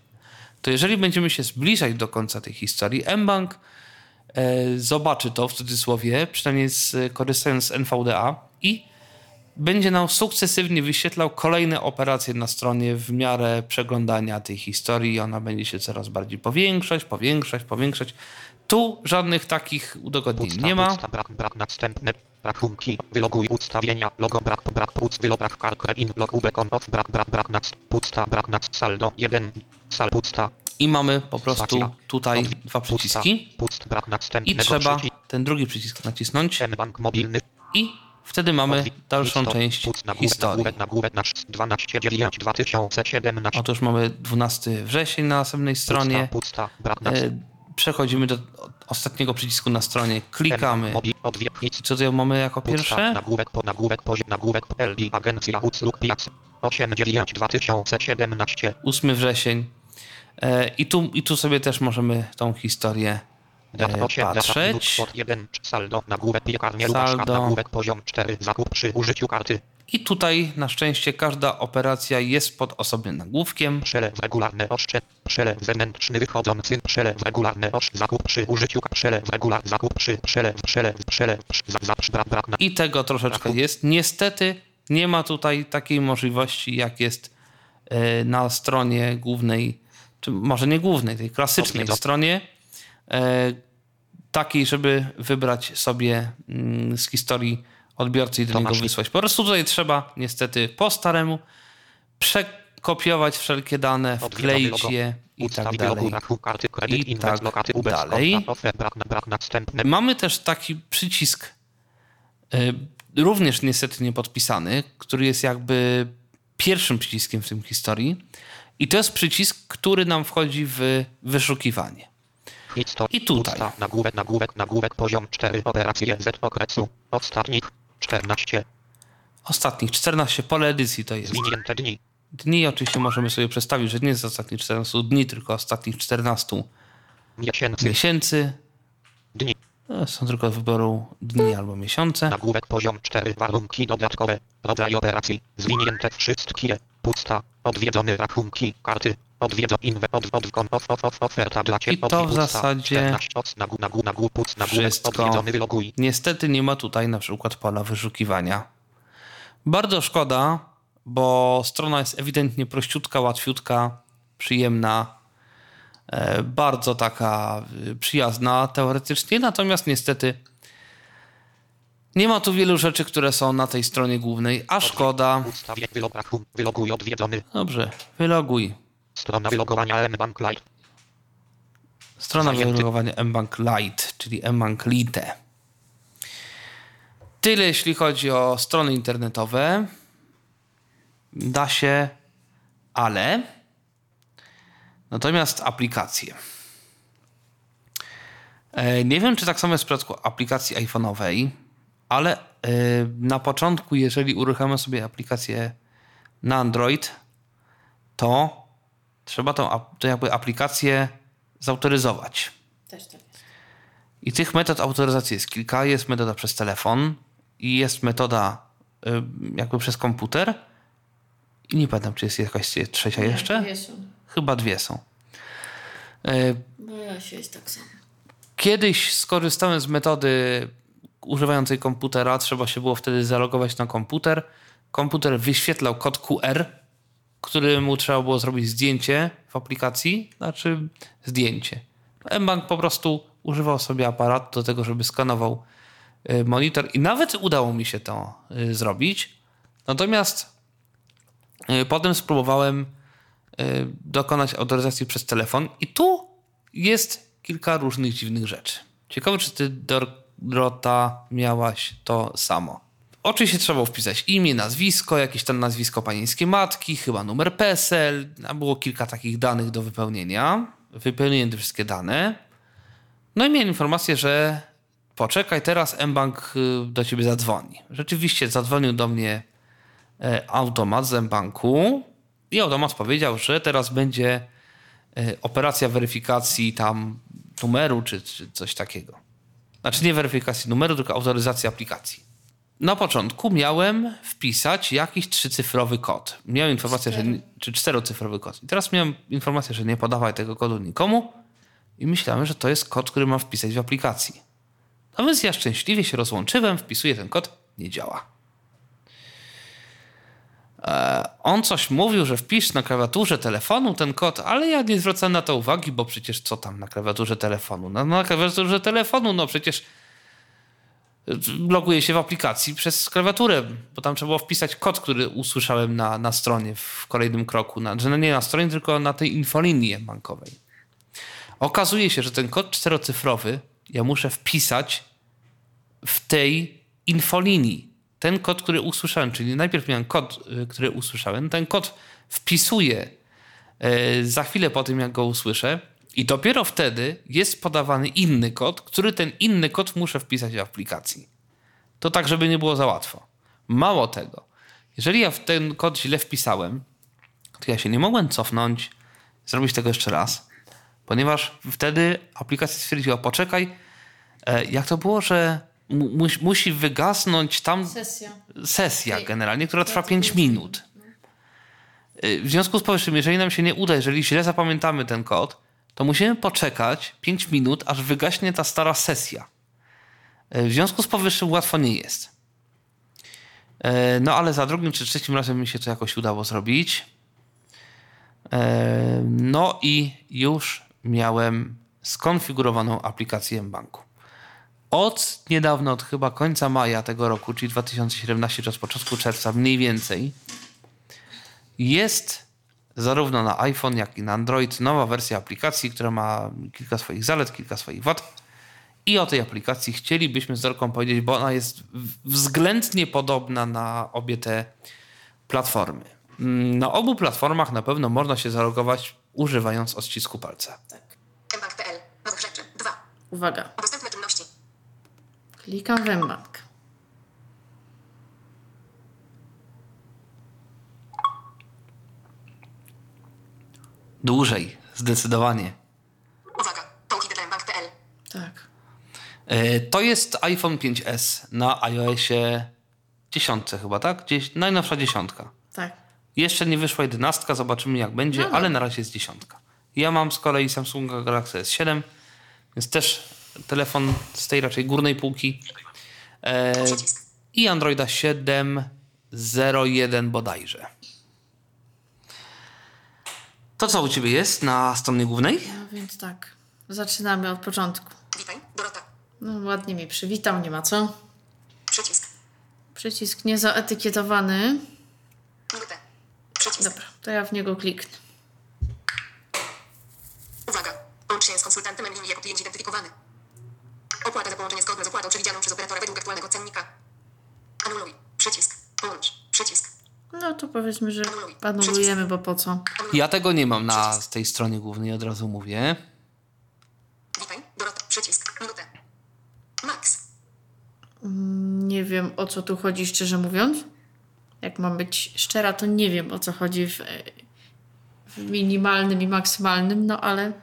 to jeżeli będziemy się zbliżać do końca tej historii, mBank e, zobaczy to w cudzysłowie, przynajmniej z, korzystając z NVDA i będzie nam sukcesywnie wyświetlał kolejne operacje na stronie w miarę przeglądania tej historii. Ona będzie się coraz bardziej powiększać, powiększać, powiększać. Tu żadnych takich udogodnień Pusta, nie ma. Pusta, brak, brak następne. Rachunki. Wyloguj ustawienia. Logo brak, brak, puc, wylo, brak, karkę, in, log, off, brak, brak, brak, nac, pusta, brak, nac, saldo, 1, sal, pusta, I mamy po prostu tutaj dwa przyciski i trzeba ten drugi przycisk nacisnąć i wtedy mamy dalszą część historii. nagłówek, nagłówek, nasz 12 9 2017. Otóż mamy 12 wrzesień na następnej stronie. E, Przechodzimy do ostatniego przycisku na stronie, klikamy. Co tutaj mamy jako pierwsze? nagłówek, po nagłówek, poziom, nagłówek, LD, agencja usług piac, 8 9 2017. 8 wrzesień. E, I tu, I tu sobie też możemy tą historię e, 8, data minut, patrzeć. kwot 1, saldo, nagłówek, piekarnia, Saldo. Nagłówek, poziom 4, zakup przy użyciu karty, I tutaj na szczęście każda operacja jest pod osobnym nagłówkiem. przelew regularny przelew zewnętrzny wychodzący, przelew regularny osz, zakup przy użyciu, przelew zakup przy, przelew, przelew, przelew, za, za, brak, brak, na, I tego troszeczkę jest. Niestety nie ma tutaj takiej możliwości, jak jest e, na stronie głównej, czy może nie głównej, tej klasycznej Odwiedza- stronie, e, takiej, żeby wybrać sobie mm, z historii odbiorcy i do niego wysłać. Po prostu tutaj trzeba niestety po staremu przekopiować wszelkie dane, wkleić je i tak dalej. I tak dalej. Mamy też taki przycisk, y, również niestety niepodpisany, który jest jakby pierwszym przyciskiem w tym historii. I to jest przycisk, który nam wchodzi w wyszukiwanie. I tutaj. Nagłówek, nagłówek, nagłówek, poziom 4, operacje Z okresu, ostatnich 14, Ostatnich 14 pole edycji to jest. zwinięte dni, Dni oczywiście możemy sobie przedstawić, że nie jest ostatnich 14 dni, tylko ostatnich 14 miesięcy, miesięcy. dni, To Są tylko wyboru dni albo miesiące. nagłówek, poziom 4, warunki dodatkowe, rodzaj operacji, zwinięte wszystkie, pusta, odwiedzone rachunki, karty, odwiedzo inwe, od, od, od, od, od, oferta dla Ciebie, I to w zasadzie 14, od, nagu, nagu, nagu, puc, nagłówek, wszystko. Niestety nie ma tutaj na przykład pola wyszukiwania. Bardzo szkoda, bo strona jest ewidentnie prościutka, łatwiutka, przyjemna, e, bardzo taka y, przyjazna teoretycznie, natomiast niestety nie ma tu wielu rzeczy, które są na tej stronie głównej, a szkoda. ustawię, wylog, rachun, wyloguj, odwiedzony, Dobrze, wyloguj. strona wylogowania M-Bank Lite, Strona Zajęty. wylogowania mBank Lite, czyli mBank Lite. Tyle jeśli chodzi o strony internetowe. Da się, ale natomiast aplikacje. E, Nie wiem, czy tak samo jest w przypadku aplikacji iPhone'owej, ale e, na początku, jeżeli uruchamiamy sobie aplikację na Android, to trzeba tą, jakby aplikację zautoryzować. Też tak jest. I tych metod autoryzacji jest kilka. Jest metoda przez telefon i jest metoda y, jakby przez komputer. I nie pamiętam, czy jest jakaś trzecia jeszcze? Nie, są. Chyba dwie są. Y, No ja się jest tak samo. Kiedyś skorzystałem z metody używającej komputera. Trzeba się było wtedy zalogować na komputer. Komputer wyświetlał kod QR, któremu trzeba było zrobić zdjęcie w aplikacji, znaczy zdjęcie. mBank po prostu używał sobie aparat do tego, żeby skanował y, monitor i nawet udało mi się to y, zrobić. Natomiast y, potem spróbowałem dokonać autoryzacji przez telefon i tu jest kilka różnych dziwnych rzeczy. Ciekawe, czy ty, Dorota, miałaś to samo. Oczywiście trzeba było wpisać imię, nazwisko, jakieś tam nazwisko panieńskiej matki, chyba numer PESEL, a było kilka takich danych do wypełnienia. Wypełniłem te wszystkie dane. No i miałem informację, że poczekaj, teraz mBank y, do ciebie zadzwoni. Rzeczywiście zadzwonił do mnie e, automat z mBanku i automat powiedział, że teraz będzie e, operacja weryfikacji tam numeru czy, czy coś takiego. Znaczy nie weryfikacji numeru, tylko autoryzacji aplikacji. Na początku miałem wpisać jakiś trzycyfrowy kod. Miałem informację, że. nie- Czy czterocyfrowy kod. I teraz miałem informację, że nie podawaj tego kodu nikomu. I myślałem, że to jest kod, który mam wpisać w aplikacji. No więc ja szczęśliwie się rozłączyłem, wpisuję ten kod, nie działa. E, On coś mówił, że wpisz na klawiaturze telefonu ten kod, ale ja nie zwracałem na to uwagi, bo przecież co tam na klawiaturze telefonu? No, na klawiaturze telefonu, no przecież loguję się w aplikacji przez klawiaturę, bo tam trzeba było wpisać kod, który usłyszałem na, na stronie w kolejnym kroku. Na, że nie na stronie, tylko na tej infolinii bankowej. Okazuje się, że ten kod czterocyfrowy ja muszę wpisać w tej infolinii. Ten kod, który usłyszałem, czyli najpierw miałem kod, y, który usłyszałem, ten kod wpisuję y, za chwilę po tym, jak go usłyszę i dopiero wtedy jest podawany inny kod, który ten inny kod muszę wpisać w aplikacji. To tak, żeby nie było za łatwo. Mało tego, jeżeli ja w ten kod źle wpisałem, to ja się nie mogłem cofnąć, zrobić tego jeszcze raz, ponieważ wtedy aplikacja stwierdziła, poczekaj, e, jak to było, że mu, musi- wygasnąć tam Sesja. sesja generalnie, która trwa Bardzo 5 pięć minut. Y, W związku z powyższym, jeżeli nam się nie uda, jeżeli źle zapamiętamy ten kod, to musimy poczekać 5 minut, aż wygaśnie ta stara sesja. Y, W związku z powyższym łatwo nie jest. Y, No ale za drugim czy trzecim razem mi się to jakoś udało zrobić. No i już miałem skonfigurowaną aplikację banku. Od niedawna, od chyba końca maja tego roku, czyli 2017 czy od początku czerwca mniej więcej, jest zarówno na iPhone, jak i na Android nowa wersja aplikacji, która ma kilka swoich zalet, kilka swoich wad. I o tej aplikacji chcielibyśmy z Dorką powiedzieć, bo ona jest względnie podobna na obie te platformy. Mm, Na obu platformach na pewno można się zalogować używając odcisku palca. Tak. mbank.pl. Nowych rzeczy. 2. Uwaga. Dostępne czynności. Klikam w mBank. Dłużej, zdecydowanie. Uwaga. Dla mbank.pl. Tak. E, To jest iPhone 5S na iOSie 10 chyba, tak? Gdzieś, najnowsza dziesiątka. Tak. Jeszcze nie wyszła jedenastka, zobaczymy jak będzie, No ale na razie jest dziesiątka. Ja mam z kolei Samsunga Galaxy S7, więc też telefon z tej raczej górnej półki. E, Przycisk. I Androida 7.01 bodajże. To co u Ciebie jest na stronie głównej? No więc tak. Zaczynamy od początku. Witaj. Dorota. No ładnie mi przywitał, nie ma co. Przycisk. Przycisk niezaetykietowany. Przycisk. Dobra, to ja w niego kliknę. Uwaga. Łącz się z konsultantem linii jako klient zidentyfikowany. Opłata za połączenie zgodne z opłatą przewidzianą przez operatora według aktualnego cennika. Anuluj. Przycisk. Połącz. Przycisk. No to powiedzmy, że anulujemy, bo po co? Ja tego nie mam na tej stronie głównej, od razu mówię. Witaj. Dorota. Przycisk. Minutę. Max. Nie wiem o co tu chodzi, szczerze mówiąc. Jak mam być szczera, to nie wiem o co chodzi w, w minimalnym i maksymalnym, no ale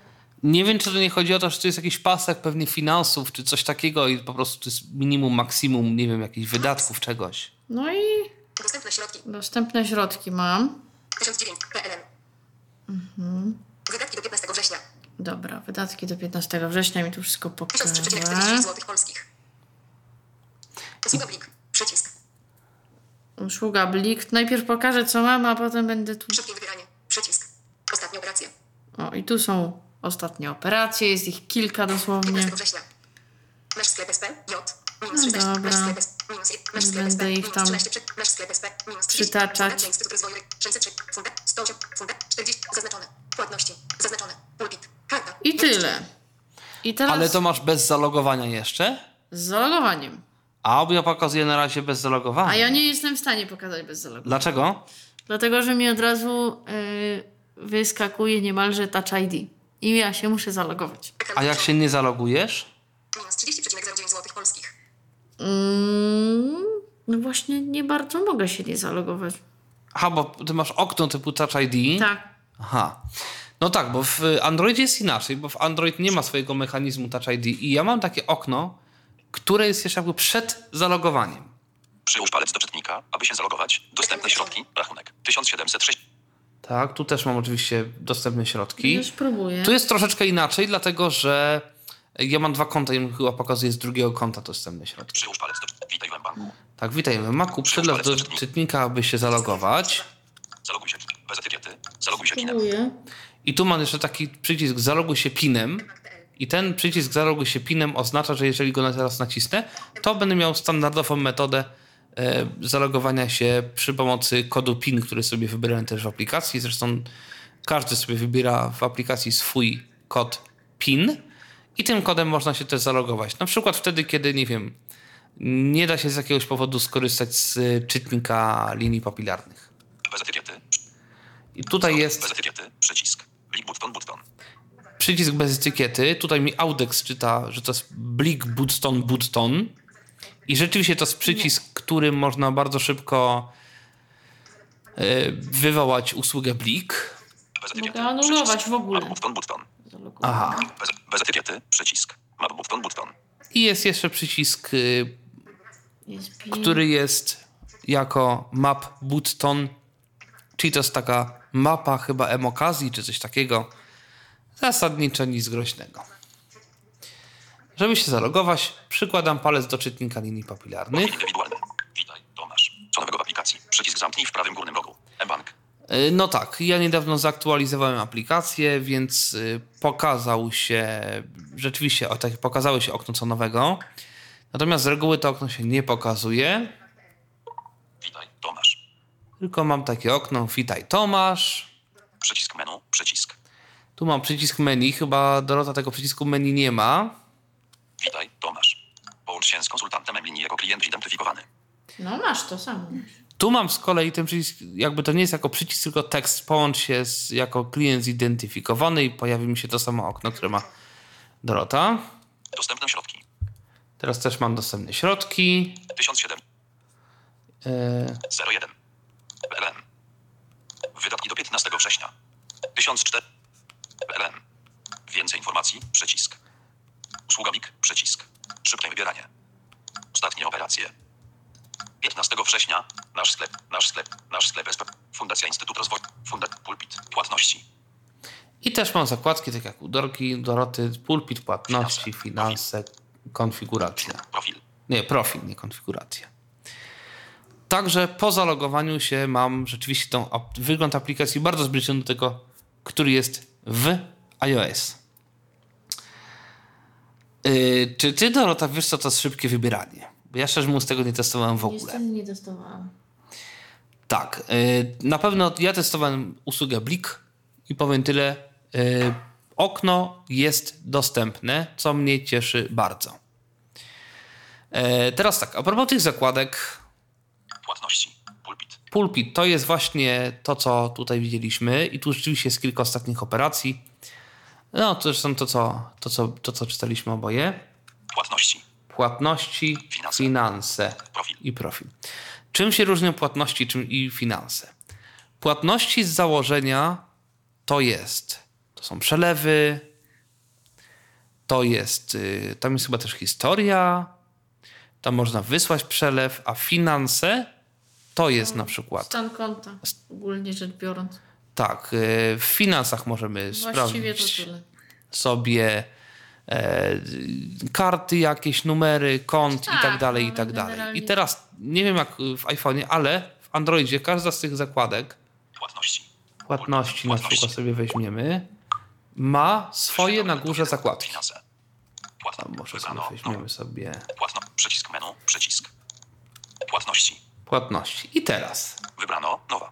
Nie wiem, czy to nie chodzi o to, że to jest jakiś pasek pewnie finansów, czy coś takiego i po prostu to jest minimum, maksimum, nie wiem, jakichś wydatków, czegoś. no i Dostępne środki. dostępne środki mam. 1009 PLN. Wydatki do 15 września. Dobra, wydatki do 15 września mi tu wszystko pokaże. 1340 zł polskich. Usługa Blik. Przycisk. Usługa Blik. Najpierw pokażę, co mam, a potem będę tu... Szybkie wybieranie. Przycisk. Ostatnie operacje. O, i tu są ostatnie operacje, jest ich kilka dosłownie. 15 września. Nasz sklep SP. J. Minus No 16. dobra. Nasz sklep SP. Minus 1. Nasz Nie sklep SP. będę ich Minus tam 13. przy- Nasz sklep SP. Minus 30. przytaczać. Instytut Rozwoju. 603. Funda. 108. Funda. 40. Zaznaczone. Płatności. Zaznaczone. Pulpit. Karta. I tyle. I teraz Ale to masz bez zalogowania jeszcze? z zalogowaniem. A ja pokazuję na razie bez zalogowania. A ja nie jestem w stanie pokazać bez zalogowania. Dlaczego? Dlatego, że mi od razu y, wyskakuje niemalże Touch ID. I ja się muszę zalogować. A jak się nie zalogujesz? Minus 30,09 zł polskich. Mm, no właśnie nie bardzo mogę się nie zalogować. Aha, bo ty masz okno typu Touch ID. Tak. Aha. No tak, bo w Androidzie jest inaczej, bo w Android nie ma swojego mechanizmu Touch ID i ja mam takie okno, które jest jeszcze jakby przed zalogowaniem. Przyłóż palec do czytnika, aby się zalogować. Dostępne środki. Rachunek. 1706. Tak, tu też mam oczywiście dostępne środki. Już próbuję. Tu jest troszeczkę inaczej, dlatego że ja mam dwa konta i mi chyba pokazuje z drugiego konta dostępne środki. Przyłóż palec do... Witaj w banku. Tak, witaj w Macu. Przylew do czytnika, aby się zalogować. Zaloguj się bez etykiety. Zaloguj się pinem. Próbuję. I tu mam jeszcze taki przycisk zaloguj się pinem. I ten przycisk zaloguj się pinem oznacza, że jeżeli go teraz nacisnę, to będę miał standardową metodę zalogowania się przy pomocy kodu PIN, który sobie wybierałem też w aplikacji. Zresztą każdy sobie wybiera w aplikacji swój kod PIN i tym kodem można się też zalogować. Na przykład wtedy, kiedy, nie wiem, nie da się z jakiegoś powodu skorzystać z e, czytnika linii papilarnych. Bez etykiety. I tutaj jest Bez etykiety. Przycisk. Blik button button. przycisk bez etykiety. Tutaj mi Audex czyta, że to jest Blik Button Button. I rzeczywiście to jest przycisk, którym można bardzo szybko e, wywołać usługę Blik. Mogę anulować w ogóle. Button button. Aha. Bez, bez etykiety. Przycisk. Map button button. I jest jeszcze przycisk, y, który jest jako Map Button. Czyli to jest taka mapa chyba emokazji, czy coś takiego. Zasadniczo nic groźnego. Żeby się zalogować, przykładam palec do czytnika linii papilarnych. Witaj. Tomasz. Co nowego w aplikacji. Przycisk zamknij w prawym górnym rogu. E-bank. Y, No tak, ja niedawno zaktualizowałem aplikację, więc y, pokazał się, rzeczywiście o, tak, pokazało się okno co nowego. Natomiast z reguły to okno się nie pokazuje, Witaj. Tomasz. tylko mam takie okno, witaj Tomasz. Przycisk menu. Przycisk. Tu mam przycisk menu, chyba Dorota tego przycisku menu nie ma. Witaj. Tomasz. Połącz się z konsultantem linii jako klient zidentyfikowany. No masz to samo. Tu mam z kolei ten przycisk, jakby to nie jest jako przycisk, tylko tekst, połącz się z, jako klient zidentyfikowany i pojawi mi się to samo okno, które ma Dorota. Dostępne środki. Teraz też mam dostępne środki. 1007. E, 01. PLN. Wydatki do 15 września. 1004. PLN. Więcej informacji. Przycisk. Usługa BIK. Przycisk. Szybkie wybieranie. Ostatnie operacje. 15 września. Nasz sklep. Nasz sklep. Nasz sklep SP. Fundacja Instytut Rozwoju. Fundat. Pulpit. Płatności. I też mam zakładki, tak jak u Dorki, Doroty, pulpit, płatności, finanse, konfiguracja. Profil. Nie, profil, nie konfiguracja. Także po zalogowaniu się mam rzeczywiście tą wygląd aplikacji bardzo zbliżony do tego, który jest w iOS. Yy, czy ty, Dorota, wiesz, co to jest szybkie wybieranie? Bo ja szczerze mówiąc tego nie testowałem w ogóle. Niestety nie testowałam. Tak, y, na pewno ja testowałem usługę Blik i powiem tyle. y, Okno jest dostępne, co mnie cieszy bardzo. E, Teraz tak, a propos tych zakładek, Płatności. Pulpit. Pulpit to jest właśnie to, co tutaj widzieliśmy, i tu rzeczywiście jest kilka ostatnich operacji. No, to zresztą to, co, to, co, to, co czytaliśmy oboje. Płatności. Płatności, Finanse. finanse Profil. i profil. Czym się różnią płatności czym i finanse? Płatności z założenia to jest, to są przelewy, to jest, y, tam jest chyba też historia, tam można wysłać przelew, a finanse to jest na przykład, Stan konta, ogólnie rzecz biorąc. Tak, y, w finansach możemy Właściwie to sprawdzić tyle. sobie e, karty, jakieś numery, kont i Tak, tak dalej, i ale tak dalej. generalnie- I teraz, nie wiem jak w iPhone'ie, ale w Androidzie każda z tych zakładek, Płatności. płatności na przykład sobie weźmiemy, ma swoje na górze zakładki. Finanse. Płatno. może sobie weźmiemy sobie Płatno. Przycisk menu. Przycisk. Płatności. płatności. I teraz, Wybrano. Nowa.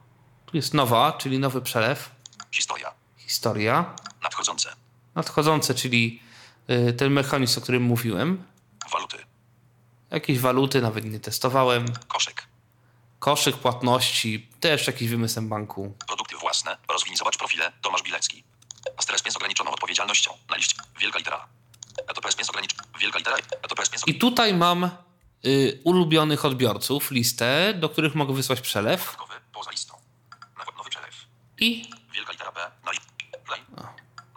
Tu jest nowa, czyli nowy przelew, Historia. historia, Nadchodzące. nadchodzące, czyli y, ten mechanizm, o którym mówiłem, Waluty. jakieś waluty, nawet nie testowałem, Koszyk. koszyk płatności, też jakiś wymysłem banku. Produkty własne. Rozwinij zobacz profile. Tomasz Bilecki. Astres z ograniczoną odpowiedzialnością. Na liście. Wielka litera. ETOPS z ograniczoną. Wielka litera. ETOPS z I tutaj mam y, ulubionych odbiorców, listę, do których mogę wysłać przelew. Poza listą. I Wielka litera P. Na. Play.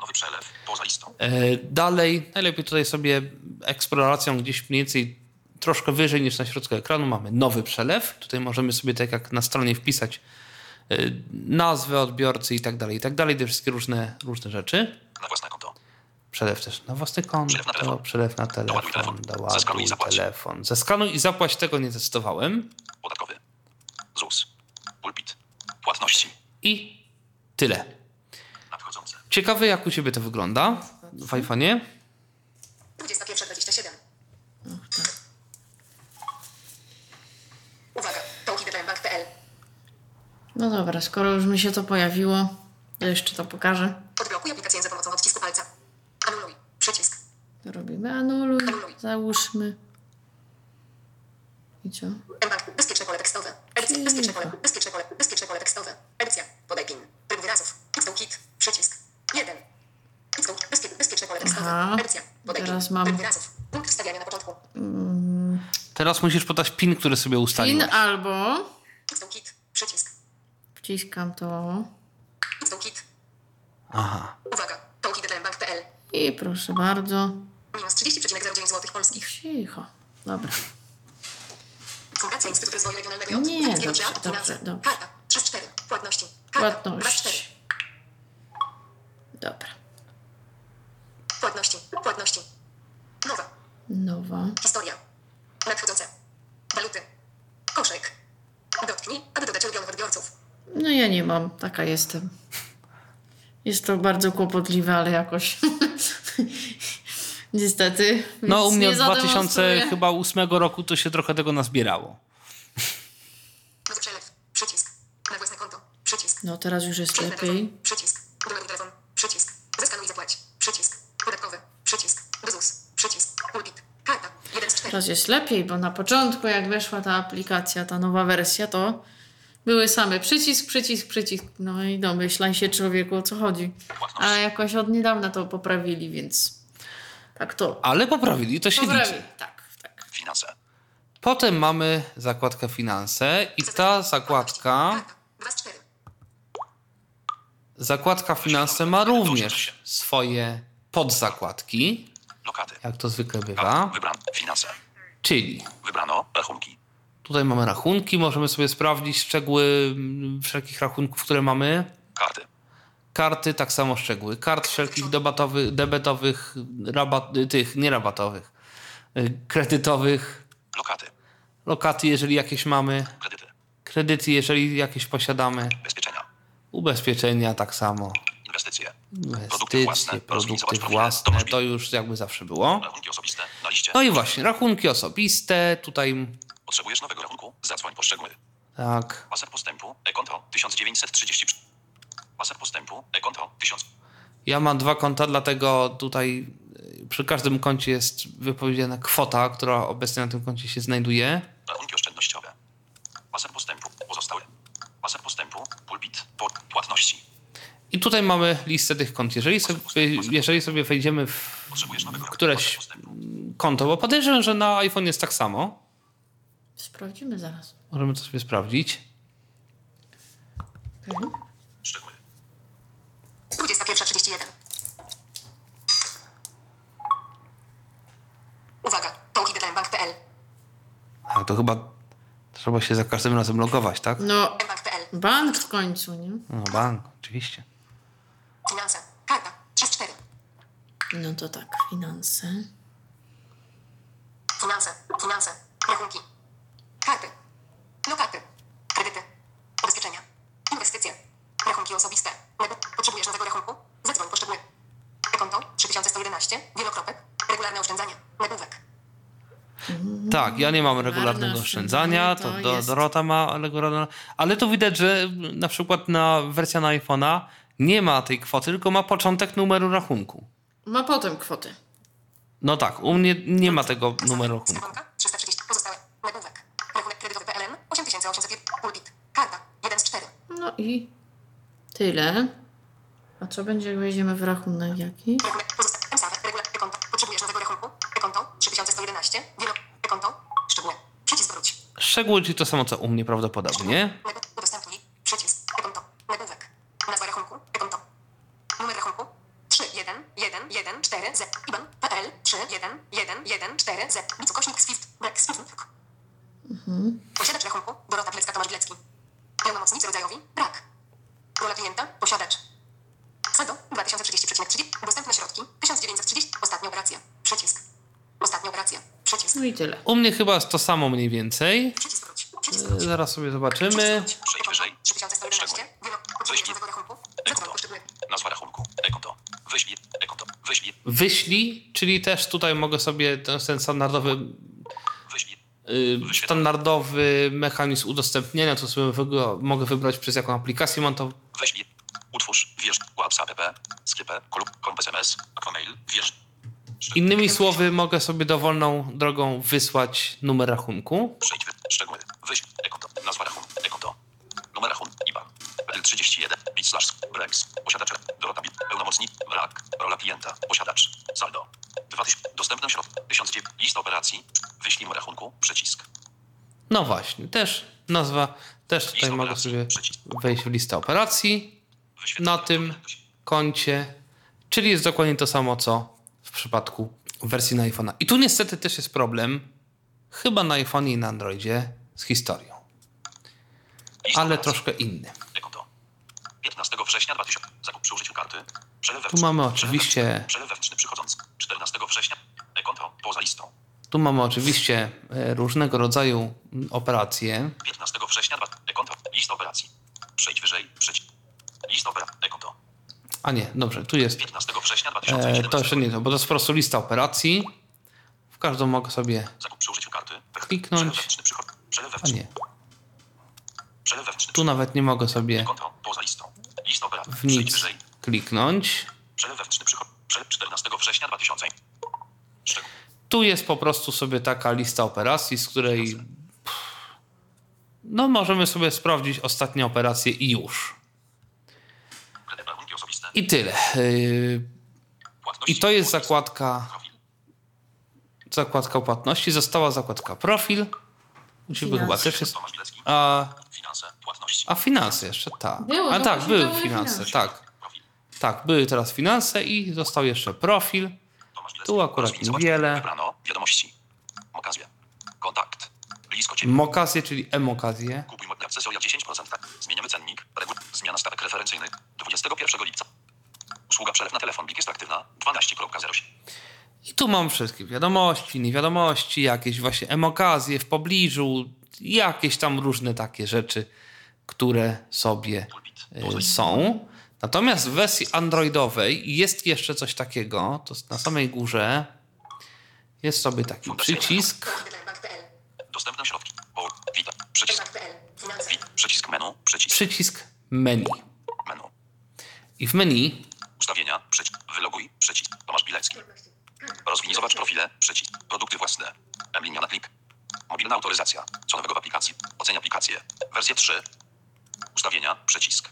Nowy przelew. Poza listą. e, dalej, najlepiej tutaj sobie eksploracją gdzieś mniej więcej troszkę wyżej niż na środku ekranu mamy nowy przelew. Tutaj możemy sobie tak jak na stronie wpisać y, nazwę odbiorcy i tak dalej, i tak dalej, te wszystkie różne, różne rzeczy. Na własne konto. Przelew też na własny konto, Przelew na telefon. przelew na Doładuj telefon, telefon. Zeskanuj i doładuj zapłać. telefon. Zeskanuj i zapłać, tego nie testowałem. Podatkowy. ZUS. Pulpit. Płatności. I tyle. Nadchodzące. Ciekawe, jak u Ciebie to wygląda w iPhone'ie. 21.27. Uwaga, to hiddenbank.pl. No dobra, skoro już mi się to pojawiło, to jeszcze to pokażę. Odblokuj aplikację za pomocą odcisku palca. Anuluj. Przycisk. To robimy anuluj, załóżmy. I co? mBank. Bezpieczne pole tekstowe. Edycja. Bezpieczne pole. Bezpieczne pole. Bezpieczne pole tekstowe. Edycja. Podaj PIN. Wyrazów. Xdoł kit. Przycisk. 1. Xdoł. Bezpie, bezpieczne pole tekstowe. Edycja. Teraz PIN. mam- wyrazów. Punkt wstawiania na początku. Teraz musisz podać PIN, który sobie PIN ustaliłeś. albo Xdoł kit. Przycisk. wciskam to kit. Aha. Uwaga, to hiddenbank.pl. i proszę bardzo. Minus 30,09 zł polskich. Cicho. Dobra. Fundacja Instytut Rozwoju Regionalnego Nie, dobrze, dobrze, dobrze. Karta. 3 z 4. Płatności. Karta. 2 z 4. Płatność. Dobra. Płatności. Płatności. Nowa. Nowa. Historia. Nadchodzące. Waluty. Koszyk. Dotknij, aby dodać ulubionych odbiorców. No ja nie mam, taka jestem. Jest to bardzo kłopotliwe, ale jakoś. Niestety. No u mnie nie od 2000 zademonstruję. chyba 8 roku to się trochę tego nazbierało. Nowy przelew. Przycisk. Na własne konto. Przycisk. No teraz już jest lepiej. telefon. Przycisk. Doładuj telefon. Przycisk. Zeskanuj i zapłać. Przycisk. Podatkowy. Przycisk. Do ZUS. Przycisk. Pulpit. Karta. 1 z 4. Teraz jest lepiej, bo na początku, jak weszła ta aplikacja, ta nowa wersja, to były same przycisk, przycisk, przycisk. No i domyślaj się człowieku o co chodzi. A jakoś od niedawna to poprawili, więc tak to. Ale poprawili, to się Poprawili. liczy. Tak, tak. Finanse. Potem mamy zakładkę finanse i ta zakładka, 2 z 4. zakładka finanse ma również swoje podzakładki, Lokaty. jak to zwykle bywa. Czyli Wybrano. Rachunki. tutaj mamy rachunki, możemy sobie sprawdzić szczegóły mm, wszelkich rachunków, które mamy. Karty. Karty, tak samo szczegóły. Kart wszelkich debatowych, debetowych, rabat, tych, nie rabatowych, y, kredytowych, Lokaty. lokaty, jeżeli jakieś mamy, Kredyty. kredyty, jeżeli jakieś posiadamy. Ubezpieczenia tak samo, Inwestycje. inwestycje, własne. Rozwij, zobacz produkty własne, to już jakby zawsze było. Rachunki osobiste. Na liście. No i właśnie, rachunki osobiste, tutaj Potrzebujesz nowego rachunku? Zadzwoń po szczegóły. tak, Pasek postępu. E-konto. 1930. Pasek postępu. E-konto. 1000. ja mam dwa konta, dlatego tutaj y, przy każdym koncie jest wypowiedziana kwota, która obecnie na tym koncie się znajduje. Rachunki oszczędnościowe. Pasek postępu. Pozostałe. Pasek postępu. Pulpit. Płatności. I tutaj mamy listę tych kont. Jeżeli sobie, jeżeli sobie wejdziemy w któreś konto, bo podejrzewam, że na iPhone jest tak samo. Sprawdzimy zaraz. Możemy to sobie sprawdzić. Okay. Szczegóły. 31. Uwaga, tołki.mbank.pl A to chyba trzeba się za każdym razem logować, tak? No, mbank.pl bank w końcu, nie? No bank, oczywiście. Finanse. Karta. 3 z 4. No to tak, finanse. Finanse. Finanse. Rachunki. Karty. Lokaty. Kredyty. Ubezpieczenia. Inwestycje. Rachunki osobiste. Potrzebujesz nowego rachunku? Zadzwoń po szczegóły. E-konto 3111. Wielokropek. Regularne oszczędzanie. Nagłówek. Tak, ja nie mam regularnego oszczędzania, to to, jest- Dorota ma regularne, ale tu widać, że na przykład na wersja na iPhone'a nie ma tej kwoty, tylko ma początek numeru rachunku. Ma potem kwotę. No tak, u mnie nie ma tego numeru rachunku. Skarbonka 330. Pozostałe. Nagłówek. Rachunek kredytowy PLN 8800. Pulpit. Karta. 1 z 4. No i tyle. A co będzie, jak wejdziemy w rachunek jaki? Rachunek pozostałe. MSAF. Regular. E-konto. Potrzebujesz nowego rachunku? E-konto 3111. Wielo. E-konto. Szczegóły. Przycisk wróć. Szczegóły, czyli to samo co u mnie prawdopodobnie. Udostępnij. Przycisk. E-konto. Nagłówek. Nazwa rachunku. E-konto. Numer rachunku. 3 1 1 1 4 Z. IBAN. PL 3 1 1 1 4 Z. Ukośnik Swift. Brak Swift. Posiadacz rachunku. Dorota Pilecka Tomasz Bilecki. Pełnomocnicy rodzajowi. Brak. Rola klienta. Posiadacz. Saldo 2030,30. Dostępne No i tyle. U mnie chyba jest to samo mniej więcej. Przycisk wróć. Przycisk E. Zaraz sobie zobaczymy. Przejdź wyżej. 3111. Wielo. Potrzebujesz nowego rachunku? Zadzwoń po szczegóły. Nazwa rachunku. E-konto. Wyślij. E-konto. Wyślij. Wyślij, czyli też tutaj mogę sobie ten, ten standardowy Wyślij. y, standardowy mechanizm udostępnienia, to sobie wygo- mogę wybrać przez jaką aplikację mam to. Utwórz. Wierz. WhatsApp. Klub. Komp SMS. Mail. Wierz. Innymi słowy, mogę sobie dowolną drogą wysłać numer rachunku. Przejdź. Szczegóły. Wyślij. E-konto. Nazwa rachunku. E-konto. Numer rachunku. IBAN. PL31. Bit slash. Brex. Posiadacz. Dorota Bit. Pełnomocnik. Brak. Rola klienta. Posiadacz. Saldo. 2000. Dostępne środki. 1009. Lista operacji. Wyślij mu rachunku. Przycisk. No właśnie, też nazwa, też tutaj Lista mogę operacji. sobie Przycisk. wejść w listę operacji na tym koncie, czyli jest dokładnie to samo, co przypadku wersji na iPhone'a. I tu niestety też jest problem, chyba na iPhone'ie i na Androidzie, z historią, ale troszkę inny. E-konto. 15 września 2000. Zakup przy użyciu karty. Przelew Tu mamy oczywiście-. Przelew wewnętrzny przychodzący. 14 września. E-konto. Poza listą. Tu mamy oczywiście e, różnego rodzaju operacje. 15 września. E-konto. Lista operacji. Przejdź wyżej. Przycisk. Lista operacji. E-konto. A nie, dobrze, tu jest 15 września E, 2017. to jeszcze nie to, bo to jest po prostu lista operacji. W każdą mogę sobie. Zakup przy użyciu karty. Kliknąć. A nie, tu nawet nie mogę sobie w nic kliknąć. Przelew wewnętrzny przychod. Przelew 14 września 2000. Szczegół. Tu jest po prostu sobie taka lista operacji, z której no możemy sobie sprawdzić ostatnie operacje i już. I tyle. I to jest zakładka, zakładka płatności. Została zakładka profil. U ciebie chyba też jest. A, Finanse. Płatności. a finanse jeszcze, tak. A tak, były finanse, tak. Tak, były teraz finanse i został jeszcze profil. Tu akurat niewiele. Wiadomości. Okazja. Kontakt. Blisko ciebie. Mokazje, czyli emokazje. Kupuj akcesoria 10%. Tak. Zmieniamy cennik. Regu... Zmiana stawek referencyjnych. 21 lipca. Usługa przelew na telefon jest aktywna. 12.07. I tu mam wszystkie wiadomości, niewiadomości, jakieś właśnie emokazje w pobliżu, jakieś tam różne takie rzeczy, które sobie y, są. Natomiast w wersji androidowej jest jeszcze coś takiego, to na samej górze jest sobie taki przycisk. Dostępne środki. Witam. Przycisk. Przycisk menu. Przycisk menu. I w menu Ustawienia. Przycisk. Wyloguj. Przycisk. Tomasz Bilecki. Rozwinij. Zobacz profile. Przycisk. Produkty własne. Linia na klik. Mobilna autoryzacja. Co nowego w aplikacji. Oceń aplikację. Wersję 3. Ustawienia. Przycisk.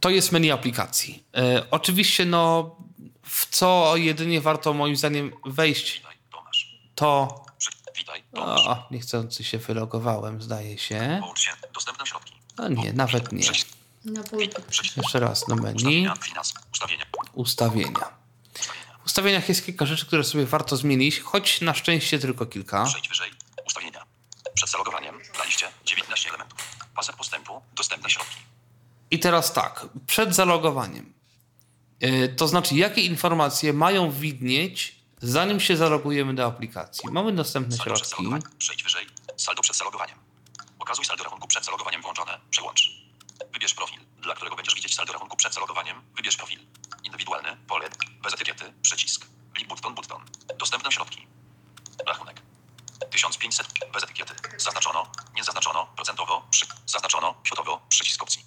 to jest menu aplikacji. E, oczywiście, no, w co jedynie warto moim zdaniem wejść, to. Witaj. Tomasz. O, niechcący się wylogowałem, zdaje się. Dostępne środki. A nie, nawet nie. Przycisk. Przycisk. Jeszcze raz do menu. Ustawienia. W ustawieniach jest kilka rzeczy, które sobie warto zmienić, choć na szczęście tylko kilka. Przejdź wyżej. Ustawienia. Przed zalogowaniem na liście 19 elementów. Pasek postępu. Dostępne środki. I teraz tak, przed zalogowaniem. Yy, to znaczy, jakie informacje mają widnieć, zanim się zalogujemy do aplikacji. Mamy dostępne Saldo środki. Przejdź wyżej. Saldo przed zalogowaniem. Pokazuj saldo rachunku przed zalogowaniem włączone. Przełącz. Wybierz profil, dla którego będziesz widzieć saldo rachunku przed zalogowaniem. Wybierz profil. Indywidualny, pole, bez etykiety, przycisk. Blik button, button. Dostępne środki. Rachunek. 1500, bez etykiety. Zaznaczono, nie zaznaczono, procentowo, przy, zaznaczono, kwotowo, przycisk opcji.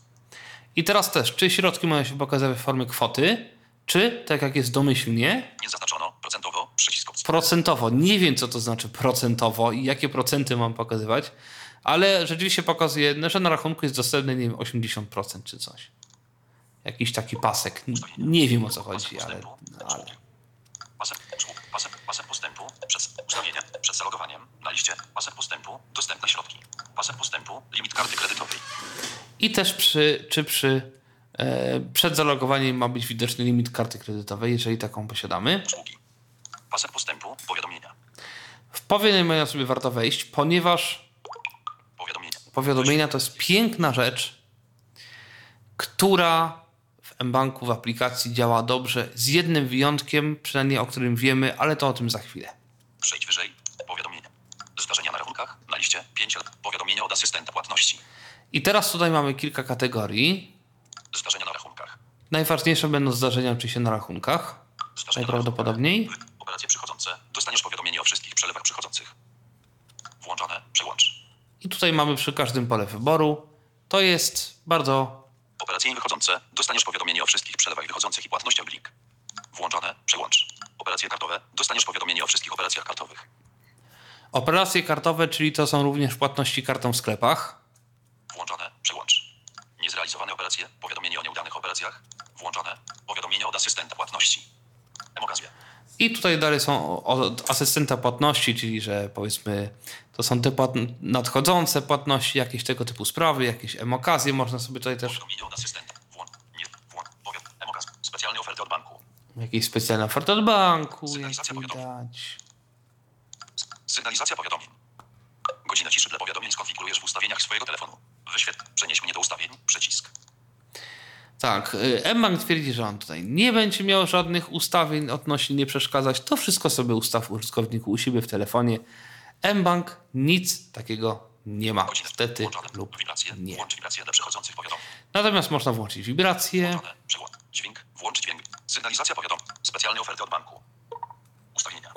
I teraz też, czy środki mają się pokazać w formie kwoty, czy, tak jak jest domyślnie, Nie zaznaczono, procentowo, przycisk opcji. procentowo. Nie wiem, co to znaczy procentowo i jakie procenty mam pokazywać, ale rzeczywiście pokazuje, no, że na rachunku jest dostępne, nie wiem, 80% czy coś. Jakiś taki pasek. Nie wiem, o co chodzi, ale... ale. Pasek, pasek, pasek postępu, przez ustawienia, przed zalogowaniem, na liście, pasek postępu, dostępne środki. Pasek postępu, limit karty kredytowej. I też przy, czy przy e, przed zalogowaniem ma być widoczny limit karty kredytowej, jeżeli taką posiadamy. Usługi. Pasek postępu, powiadomienia. W powiadomienia sobie warto wejść, ponieważ Powiadomienia. to jest piękna rzecz, która w mBanku, w aplikacji działa dobrze, z jednym wyjątkiem, przynajmniej o którym wiemy, ale to o tym za chwilę. Przejdź wyżej. Powiadomienia. Zdarzenia na rachunkach, na liście, 5 Powiadomienia od asystenta płatności. I teraz tutaj mamy kilka kategorii. Zdarzenia na rachunkach. Najważniejsze będą zdarzenia oczywiście na rachunkach. Zdarzenia Najprawdopodobniej. Na rachunkach. Operacje przychodzące. Dostaniesz powiadomienie o wszystkich przelewach przychodzących. Włączone. Przełącz. I tutaj mamy przy każdym pole wyboru. To jest bardzo Operacje wychodzące. Dostaniesz powiadomienie o wszystkich przelewach wychodzących i płatnościach blik. Włączone. Przełącz. Operacje kartowe. Dostaniesz powiadomienie o wszystkich operacjach kartowych. Operacje kartowe, czyli to są również płatności kartą w sklepach. Włączone. Przełącz. Niezrealizowane operacje. Powiadomienie o nieudanych operacjach. Włączone. Powiadomienie od asystenta płatności. Emokazja. I tutaj dalej są od asystenta płatności, czyli że powiedzmy to są te płat- nadchodzące płatności, jakieś tego typu sprawy, jakieś emokazje można sobie tutaj też. Specjalne oferty od banku. jakieś specjalne oferty od banku, Sygnalizacja widać. Sygnalizacja powiadomień. Godzinę ciszy dla powiadomień skonfigurujesz w ustawieniach swojego telefonu. Wyświetl. Przenieś mnie do ustawień. Przycisk. Tak, y, mBank twierdzi, że on tutaj nie będzie miał żadnych ustawień odnośnie nie przeszkadzać. To wszystko sobie ustaw użytkowniku u siebie w telefonie. mBank nic takiego nie ma. Niestety lub nie. Natomiast można włączyć wibracje. Przełącz. Dźwięk. Włącz dźwięk. Sygnalizacja powiadomień. Specjalne oferty od banku. Ustawienia.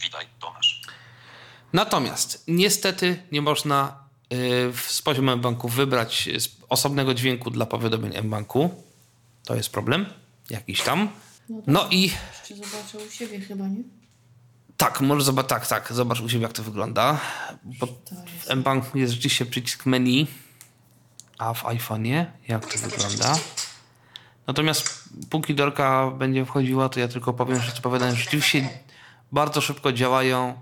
Witaj, Tomasz. Natomiast niestety nie można y, w- z poziomu banku wybrać z osobnego dźwięku dla powiadomień mBanku. To jest problem jakiś tam. No i Jeszcze zobaczę u siebie chyba, nie? Tak, może zobacz, tak, tak, zobacz u siebie jak to wygląda. Bo w mBanku jest rzeczywiście przycisk menu, a w iPhone'ie jak to wygląda. Natomiast póki Dorka będzie wchodziła, to ja tylko powiem, że te powiadomienia rzeczywiście bardzo szybko działają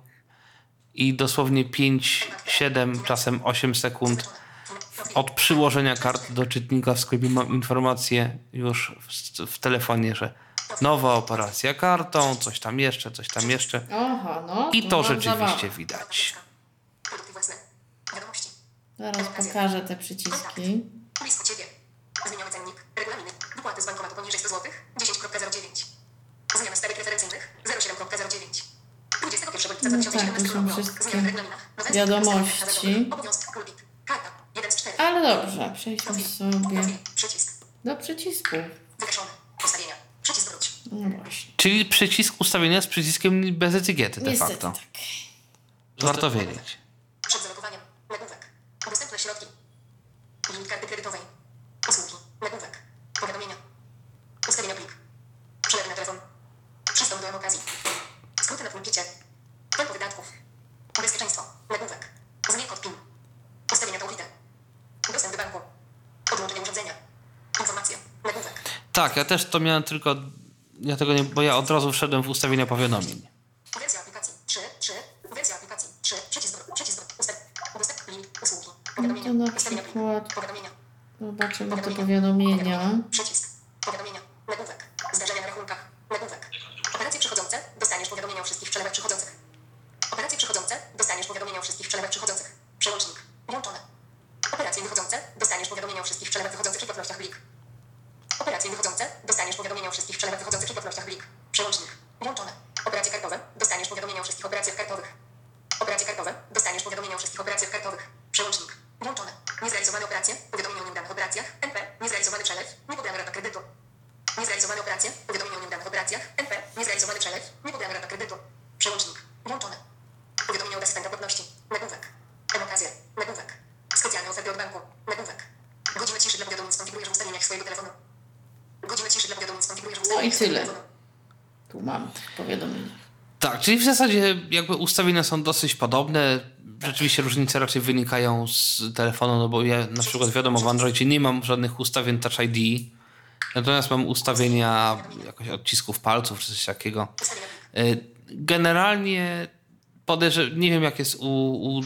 i dosłownie 5, 7, czasem 8 sekund od przyłożenia karty do czytnika w sklepie mam informację już w, w telefonie, że nowa operacja kartą, coś tam jeszcze, coś tam jeszcze. Aha, no. I to rzeczywiście widać. Zaraz pokażę te przyciski. Blisko ciebie. Zmieniony cennik. Regulaminy. Wypłaty z bankomatu poniżej 100 zł. 10.09. Zmiana stawek referencyjnych. 07.09. 21 lipca No 2017 tak, to są roku. Zmiany w regulaminach. Wiadomości. Obowiązek. Kulbit. Karta. 1 z 4. Ale dobrze, przejdźmy sobie do przycisków. Wygaszony. No właśnie. Czyli przycisk ustawienia z przyciskiem bez etykiety de Niestety facto. tak. Warto wiedzieć. Przed zalogowaniem. Nagłówek. Dostępne środki. Limit karty kredytowej. Usługi. Nagłówek. Powiadomienia. Ustawienia plik. Przelewy na telefon. Przystąp do okazji. Skróty na pulpicie. Tempo wydatków. Bezpieczeństwo. Nagłówek. Zmień kod PIN. Ustawienia tą Dostęp do banku. Odłączenie urządzenia. Informacje. Nagłówek. Tak, ja też to miałem tylko. Ja tego nie, bo ja od razu wszedłem w ustawienia powiadomień. Wersja aplikacji 3, 3. Wersja aplikacji 3. Przycisk, przycisk, ustaw, udostęp, limit, usługi, No to na przykład powiadomienia, Zobaczymy te powiadomienia. Przycisk. Powiadomienia. Nagłówek. Zdarzenia na rachunkach. Nagłówek. Operacje przychodzące. Dostaniesz powiadomienia o wszystkich przelewach przychodzących. Operacje przychodzące. Dostaniesz powiadomienia o wszystkich przelewach przychodzących. Przełącznik. Włączone. Operacje wychodzące. Dostaniesz powiadomienia o wszystkich przelewach wychodzących i płatnościach blik. Operacje wychodzące. Dostaniesz powiadomienia o wszystkich przelewach wychodzących i płatnościach blik. Przełącznik. Włączone. Operacje kartowe. Dostaniesz powiadomienia o wszystkich operacjach kartowych. Operacje kartowe. Dostaniesz powiadomienia o wszystkich operacjach kartowych. Przełącznik. Włączone. Niezrealizowane operacje. Powiadomienie o nieudanych operacjach. NP. Niezrealizowany przelew. Niepobrana rata kredytu. Niezrealizowane operacje. Powiadomienie o nieudanych operacjach. NP. Niezrealizowany przelew. Niepobrana rata kredytu. Przełącznik. Włączone. Powiadomienie od asystenta płatności. Nagłówek. Emokazja. Nagłówek. Specjalne oferty od banku. Nagłówek. Godzinę ciszy dla powiadomień skonfigurujesz w ustawieniach swojego telefonu. Godzinę ciszy dla powiadomień skonfigurujesz w No i ustawieniach swojego tyle. telefonu. Tu mam powiadomienia. Tak, czyli w zasadzie jakby ustawienia są dosyć podobne. Rzeczywiście różnice raczej wynikają z telefonu, no bo ja na przykład wiadomo w Androidzie nie mam żadnych ustawień Touch ID, natomiast mam ustawienia jakoś odcisków palców czy coś takiego. Y, Generalnie podejrzewam, nie wiem jak jest u, u,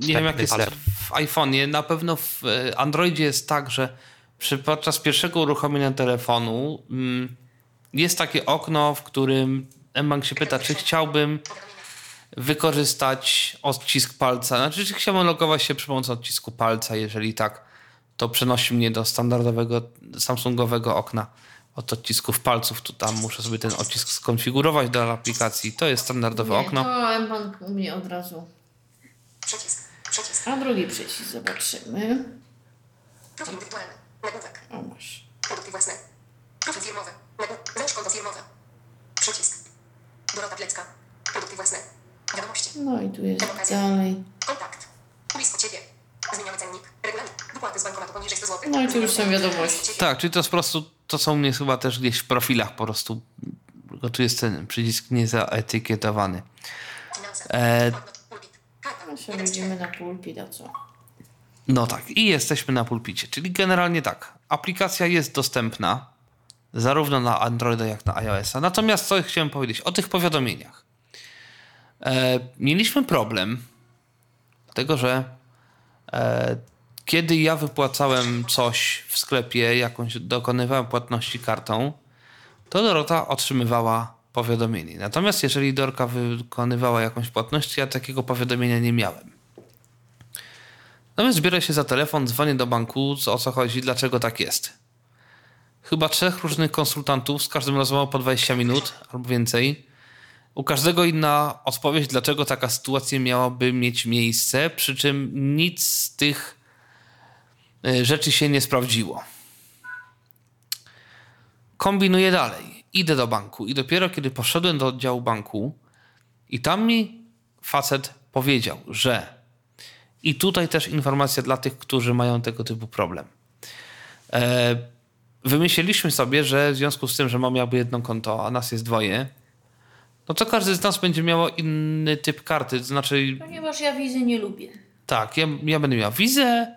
nie wiem jak jest w iPhone'ie, na pewno w e, Androidzie jest tak, że przy, podczas pierwszego uruchomienia telefonu mm, jest takie okno, w którym mBank się pyta, czy chciałbym wykorzystać odcisk palca. Znaczy, czy chciałbym logować się przy pomocy odcisku palca. Jeżeli tak, to przenosi mnie do standardowego Samsungowego okna od odcisków palców. Tu tam muszę sobie ten odcisk skonfigurować do aplikacji. To jest standardowe Nie, okno. to mBank u mnie od razu. Przycisk. Przycisk. A drugi przycisk zobaczymy. Profil indywidualny. Nagłówek. O masz. Produkty własne. Profil firmowy. Nagłówek. Załóż konto firmowe. Przycisk. Dorota Plecka. Produkty własne. Wiadomości. No i tu jest dalej. Kontakt. Blisko ciebie. Zmieniamy cennik. Regulamin. Wypłaty z bankomatu poniżej 100 zł. No i tu już są wiadomości. Tak, czyli to jest po prostu, to są mnie chyba też gdzieś w profilach po prostu. Tylko tu jest ten przycisk niezaetykietowany. E. No się widzimy na pulpit, a co? No tak, i jesteśmy na pulpicie. Czyli generalnie tak, aplikacja jest dostępna zarówno na Androida, jak na iOS-a. Natomiast co chciałem powiedzieć o tych powiadomieniach. E, mieliśmy problem, dlatego że e, kiedy ja wypłacałem coś w sklepie, jakąś dokonywałem płatności kartą, to Dorota otrzymywała powiadomienie. Natomiast jeżeli Dorka wykonywała jakąś płatność, ja takiego powiadomienia nie miałem. Natomiast zbiorę się za telefon, dzwonię do banku, o co chodzi, dlaczego tak jest. Chyba trzech różnych konsultantów, z każdym rozmową po 20 minut albo więcej. U każdego inna odpowiedź, dlaczego taka sytuacja miałaby mieć miejsce, przy czym nic z tych y, rzeczy się nie sprawdziło. Kombinuję dalej. Idę do banku i dopiero kiedy poszedłem do oddziału banku i tam mi facet powiedział, że i tutaj też informacja dla tych, którzy mają tego typu problem. E, wymyśliliśmy sobie, że w związku z tym, że mam jakby jedno konto, a nas jest dwoje, no to każdy z nas będzie miał inny typ karty. To znaczy, Ponieważ ja wizy nie lubię. tak, ja, ja będę miał wizę,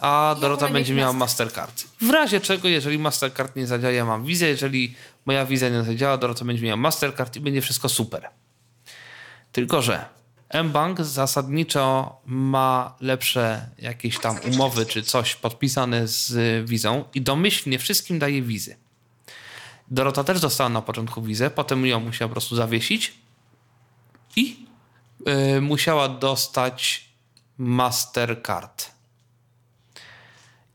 a Dorota wolę będzie miała Master. Mastercard. W razie czego, jeżeli Mastercard nie zadziała, ja mam wizę. Jeżeli moja wiza nie zadziała, Dorota będzie miała Mastercard i będzie wszystko super. Tylko, że mBank zasadniczo ma lepsze jakieś tam umowy czy coś podpisane z wizą i domyślnie wszystkim daje wizy. Dorota też dostała na początku wizę, potem ją musiała po prostu zawiesić i y, musiała dostać Mastercard.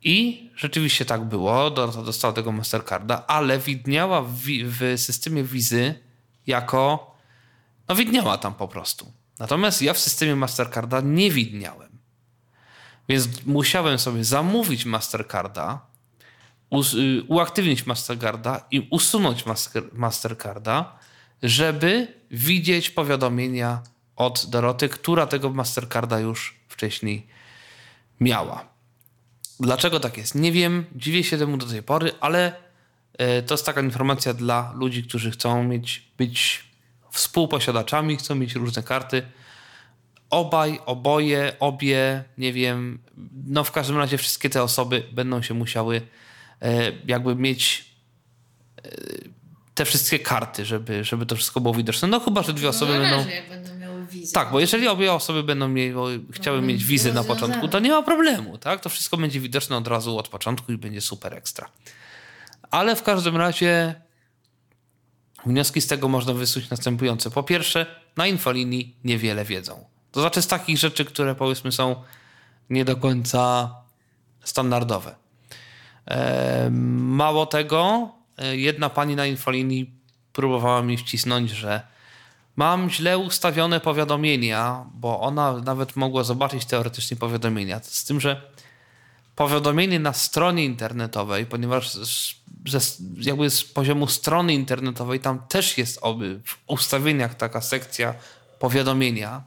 I rzeczywiście tak było, Dorota dostała tego Mastercarda, ale widniała w, w systemie wizy jako, no widniała tam po prostu. Natomiast ja w systemie Mastercarda nie widniałem. Więc musiałem sobie zamówić Mastercarda, y, uaktywnić Mastercarda i usunąć master- Mastercarda, żeby widzieć powiadomienia od Doroty, która tego Mastercarda już wcześniej miała. Dlaczego tak jest? Nie wiem, dziwię się temu do tej pory, ale e, to jest taka informacja dla ludzi, którzy chcą mieć, być współposiadaczami, chcą mieć różne karty. Obaj, oboje, obie, nie wiem, no w każdym razie wszystkie te osoby będą się musiały e, jakby mieć e, te wszystkie karty, żeby, żeby to wszystko było widoczne. No chyba, że dwie osoby no będą... miały wizę. wizę. Tak, bo jeżeli obie osoby będą miały, chciały Problem mieć wizy na początku, to nie ma problemu, tak? To wszystko będzie widoczne od razu od początku i będzie super ekstra. Ale w każdym razie wnioski z tego można wysuć następujące. Po pierwsze, na infolinii niewiele wiedzą. To znaczy z takich rzeczy, które powiedzmy są nie do końca standardowe. Mało tego, e, jedna pani na infolinii próbowała mi wcisnąć, że mam źle ustawione powiadomienia, bo ona nawet mogła zobaczyć teoretycznie powiadomienia. Z tym, że powiadomienie na stronie internetowej, ponieważ ze, jakby z poziomu strony internetowej tam też jest oby w ustawieniach taka sekcja powiadomienia,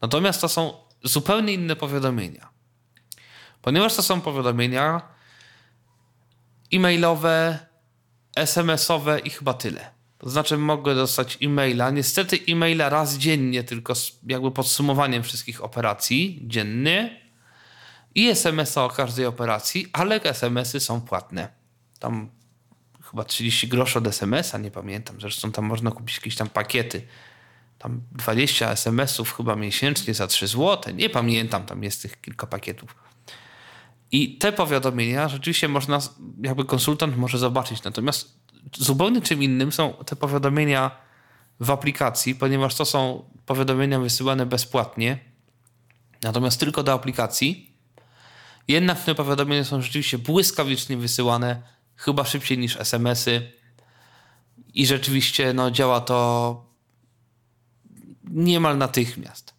natomiast to są zupełnie inne powiadomienia. Ponieważ to są powiadomienia e-mailowe, SMS-owe i chyba tyle. To znaczy mogę dostać e-maila, niestety e-maila raz dziennie, tylko z jakby podsumowaniem wszystkich operacji dziennie i SMS-a o każdej operacji, ale SMS-y są płatne. Tam chyba 30 groszy od SMS-a, nie pamiętam. Zresztą tam można kupić jakieś tam pakiety. Tam 20 SMS-ów chyba miesięcznie za 3 zł. Nie pamiętam, tam jest tych kilka pakietów. I te powiadomienia rzeczywiście można, jakby konsultant może zobaczyć. Natomiast zupełnie czym innym są te powiadomienia w aplikacji, ponieważ to są powiadomienia wysyłane bezpłatnie, natomiast tylko do aplikacji. Jednak te powiadomienia są rzeczywiście błyskawicznie wysyłane, chyba szybciej niż SMS-y. I rzeczywiście no, działa to niemal natychmiast.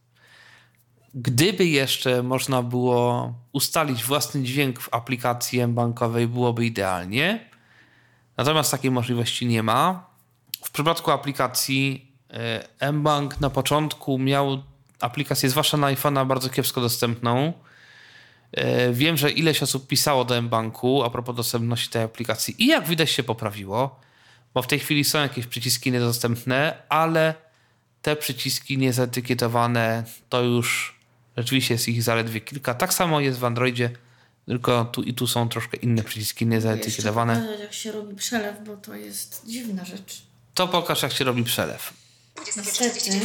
Gdyby jeszcze można było ustalić własny dźwięk w aplikacji bankowej, byłoby idealnie. Natomiast takiej możliwości nie ma. W przypadku aplikacji e, mBank na początku miał aplikację, zwłaszcza na iPhone'a, bardzo kiepsko dostępną. E, Wiem, że ileś osób pisało do mBanku a propos dostępności tej aplikacji i jak widać się poprawiło, bo w tej chwili są jakieś przyciski niedostępne, ale te przyciski niezetykietowane to już rzeczywiście jest ich zaledwie kilka. Tak samo jest w Androidzie, tylko tu i tu są troszkę inne przyciski Jeszcze niezetykietowane. pokazać, jak się robi przelew, bo to jest dziwna rzecz. To pokaż, jak się robi przelew. 21.49. Niestety.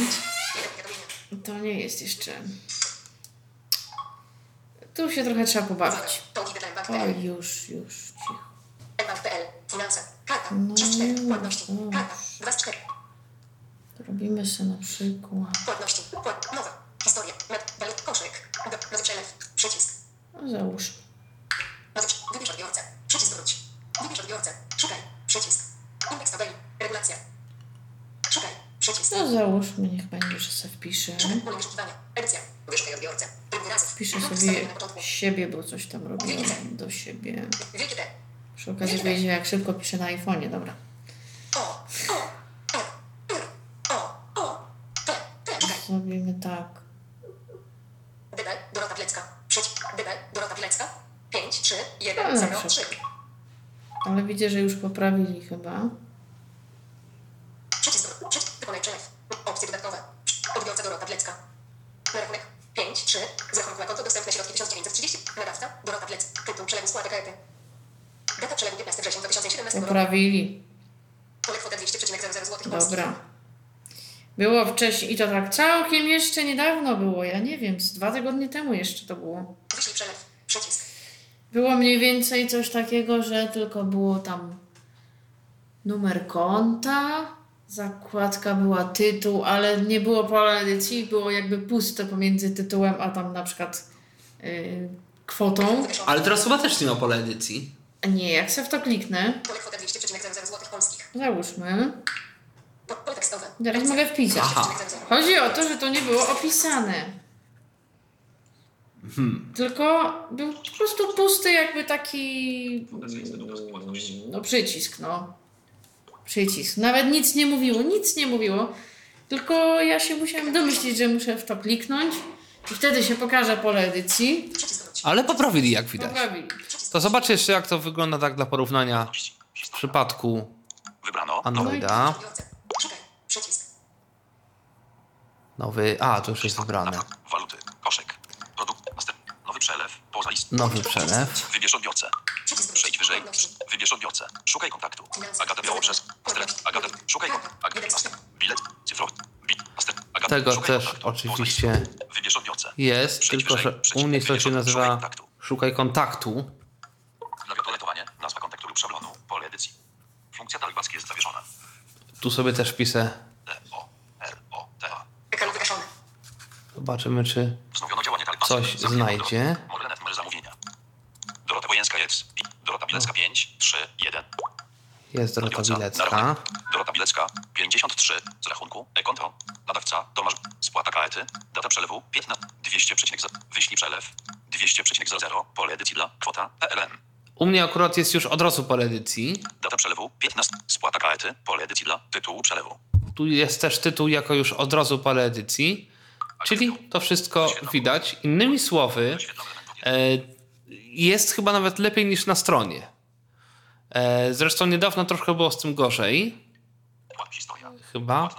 To nie jest jeszcze... Tu się trochę trzeba pobawić. O, już, już, cicho. No 3 z 4. już, Płatności. już. Karta. 2 z 4. To robimy sobie na przykład... Płatności. Płat. Nowa. Historia. Met. Walut. Koszyk. Nowy przelew. Przycisk. No załóż. Wybierz odbiorcę. Przycisk wróć. Wybierz odbiorcę. Szukaj. Przycisk. Indeks tabeli. Regulacja. Szukaj. Przycisk. No załóżmy, niech będzie, że sobie wpiszę. Szukaj. Pole wyszukiwania. Edycja. Wpiszę Punkt sobie siebie, bo coś tam robiłam do siebie. Przy okazji wyjdzie, jak szybko piszę na iPhone'ie, dobra. Zrobimy tak. Debel, Dorota Pilecka. Przycisk. Debel, Dorota Pilecka. 5, 3, 1, No, 0, dobrze. 3. Ale widzę, że już poprawili chyba. Przycisk. Przycisk. Wykonaj przelew. Opcje dodatkowe. Odbiorca Dorota Pilecka. Na rachunek. 5, 3. Z rachunku na konto dostępne środki 1930. Nadawca. Dorota Pilecka. Tytuł przelewu składek karty. Data przelewu 15 września 2017 roku. Poprawili. Pole kwota 200,00 zł. Dobra. Było wcześniej i to tak całkiem jeszcze niedawno było. Ja nie wiem, z dwa tygodnie temu jeszcze to było. Wyślij przelew. Przycisk. Było mniej więcej coś takiego, że tylko było tam numer konta, zakładka była tytuł, ale nie było pola edycji, było jakby puste pomiędzy tytułem a tam na przykład yy, kwotą. Ale teraz chyba też nie ma pola edycji. Nie, jak se w to kliknę, Pole kwota 200,00 zł polskich. załóżmy, Po- Pole tekstowe. teraz mogę wpisać. Chodzi o to, że to nie było opisane. Tylko był po prostu pusty jakby taki no przycisk, no. Przycisk. Nawet nic nie mówiło, nic nie mówiło. Tylko ja się musiałam domyślić, że muszę w to kliknąć i wtedy się pokaże pole edycji. Ale poprawili, jak widać. Poprawili. To zobacz jeszcze, jak to wygląda tak dla porównania w przypadku Wybrano. Androida. Nowy. A, to już jest wybrane. Waluty. Koszyk. Produkt. Nowy przelew. Poza. Nowy przelew. Wybierz odbiorcę. Przejdź wyżej. Wybierz odbiorcę. Szukaj kontaktu. Agata Białoprzes. Następ. Agata. Szukaj kontaktu. Bilet. Następ. Agata. Tego Szukaj też oczywiście Wybierz odbiorcę. jest, tylko że u mnie to się nazywa Szukaj kontaktu. Klawiaturetowanie, nazwa kontaktu lub szablonu, pole edycji. Funkcja talibacka jest zawieszona. Tu sobie też piszę. D, O, R, O, T, A. Zobaczymy, czy Wznowiono działanie talibackie. Coś znajdzie. Moderne numer zamówienia. Dorota Wojenska jest. Pi- Dorota Bilecka 5, 3, 1. jest Dorota Bilecka. Dorota Bilecka 53 z rachunku e-konto. Nadawca Tomasz. Spłata kaety. Data przelewu 15 200, wyślij przelew 200,00 pole edycji dla kwota ELN. U mnie akurat jest już od razu po edycji. Data przelewu 15 spłata kaety pole edycji dla tytułu przelewu. Tu jest też tytuł jako już od razu po edycji. Czyli to wszystko widać. Innymi słowy, e, jest chyba nawet lepiej niż na stronie. E, zresztą niedawno troszkę było z tym gorzej, chyba.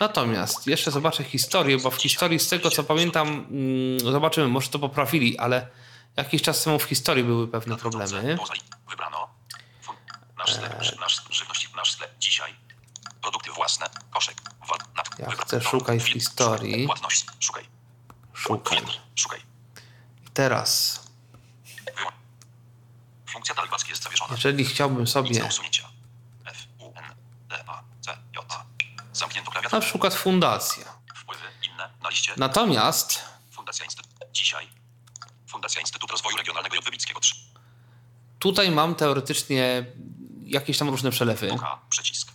Natomiast jeszcze zobaczę historię, bo w historii, z tego co pamiętam, mm, zobaczymy, może to poprawili, ale jakiś czas temu w historii były pewne problemy. Wybrano. Nasz sklep, ży- nasz sklep dzisiaj. Produkty własne, Ja chcę szukaj w historii. Szukaj. Szukaj. Teraz. Funkcja jest zawieszona. jeżeli chciałbym sobie usunięcia. F, U, N, D, A, C, J, A. Zamknięto na klawiaturę. przykład fundacja. Wpływy inne na liście. Natomiast Fundacja Instytut. Dzisiaj. Fundacja Instytut Rozwoju Regionalnego J. Wybickiego 3. tutaj mam teoretycznie jakieś tam różne przelewy. K. Przycisk.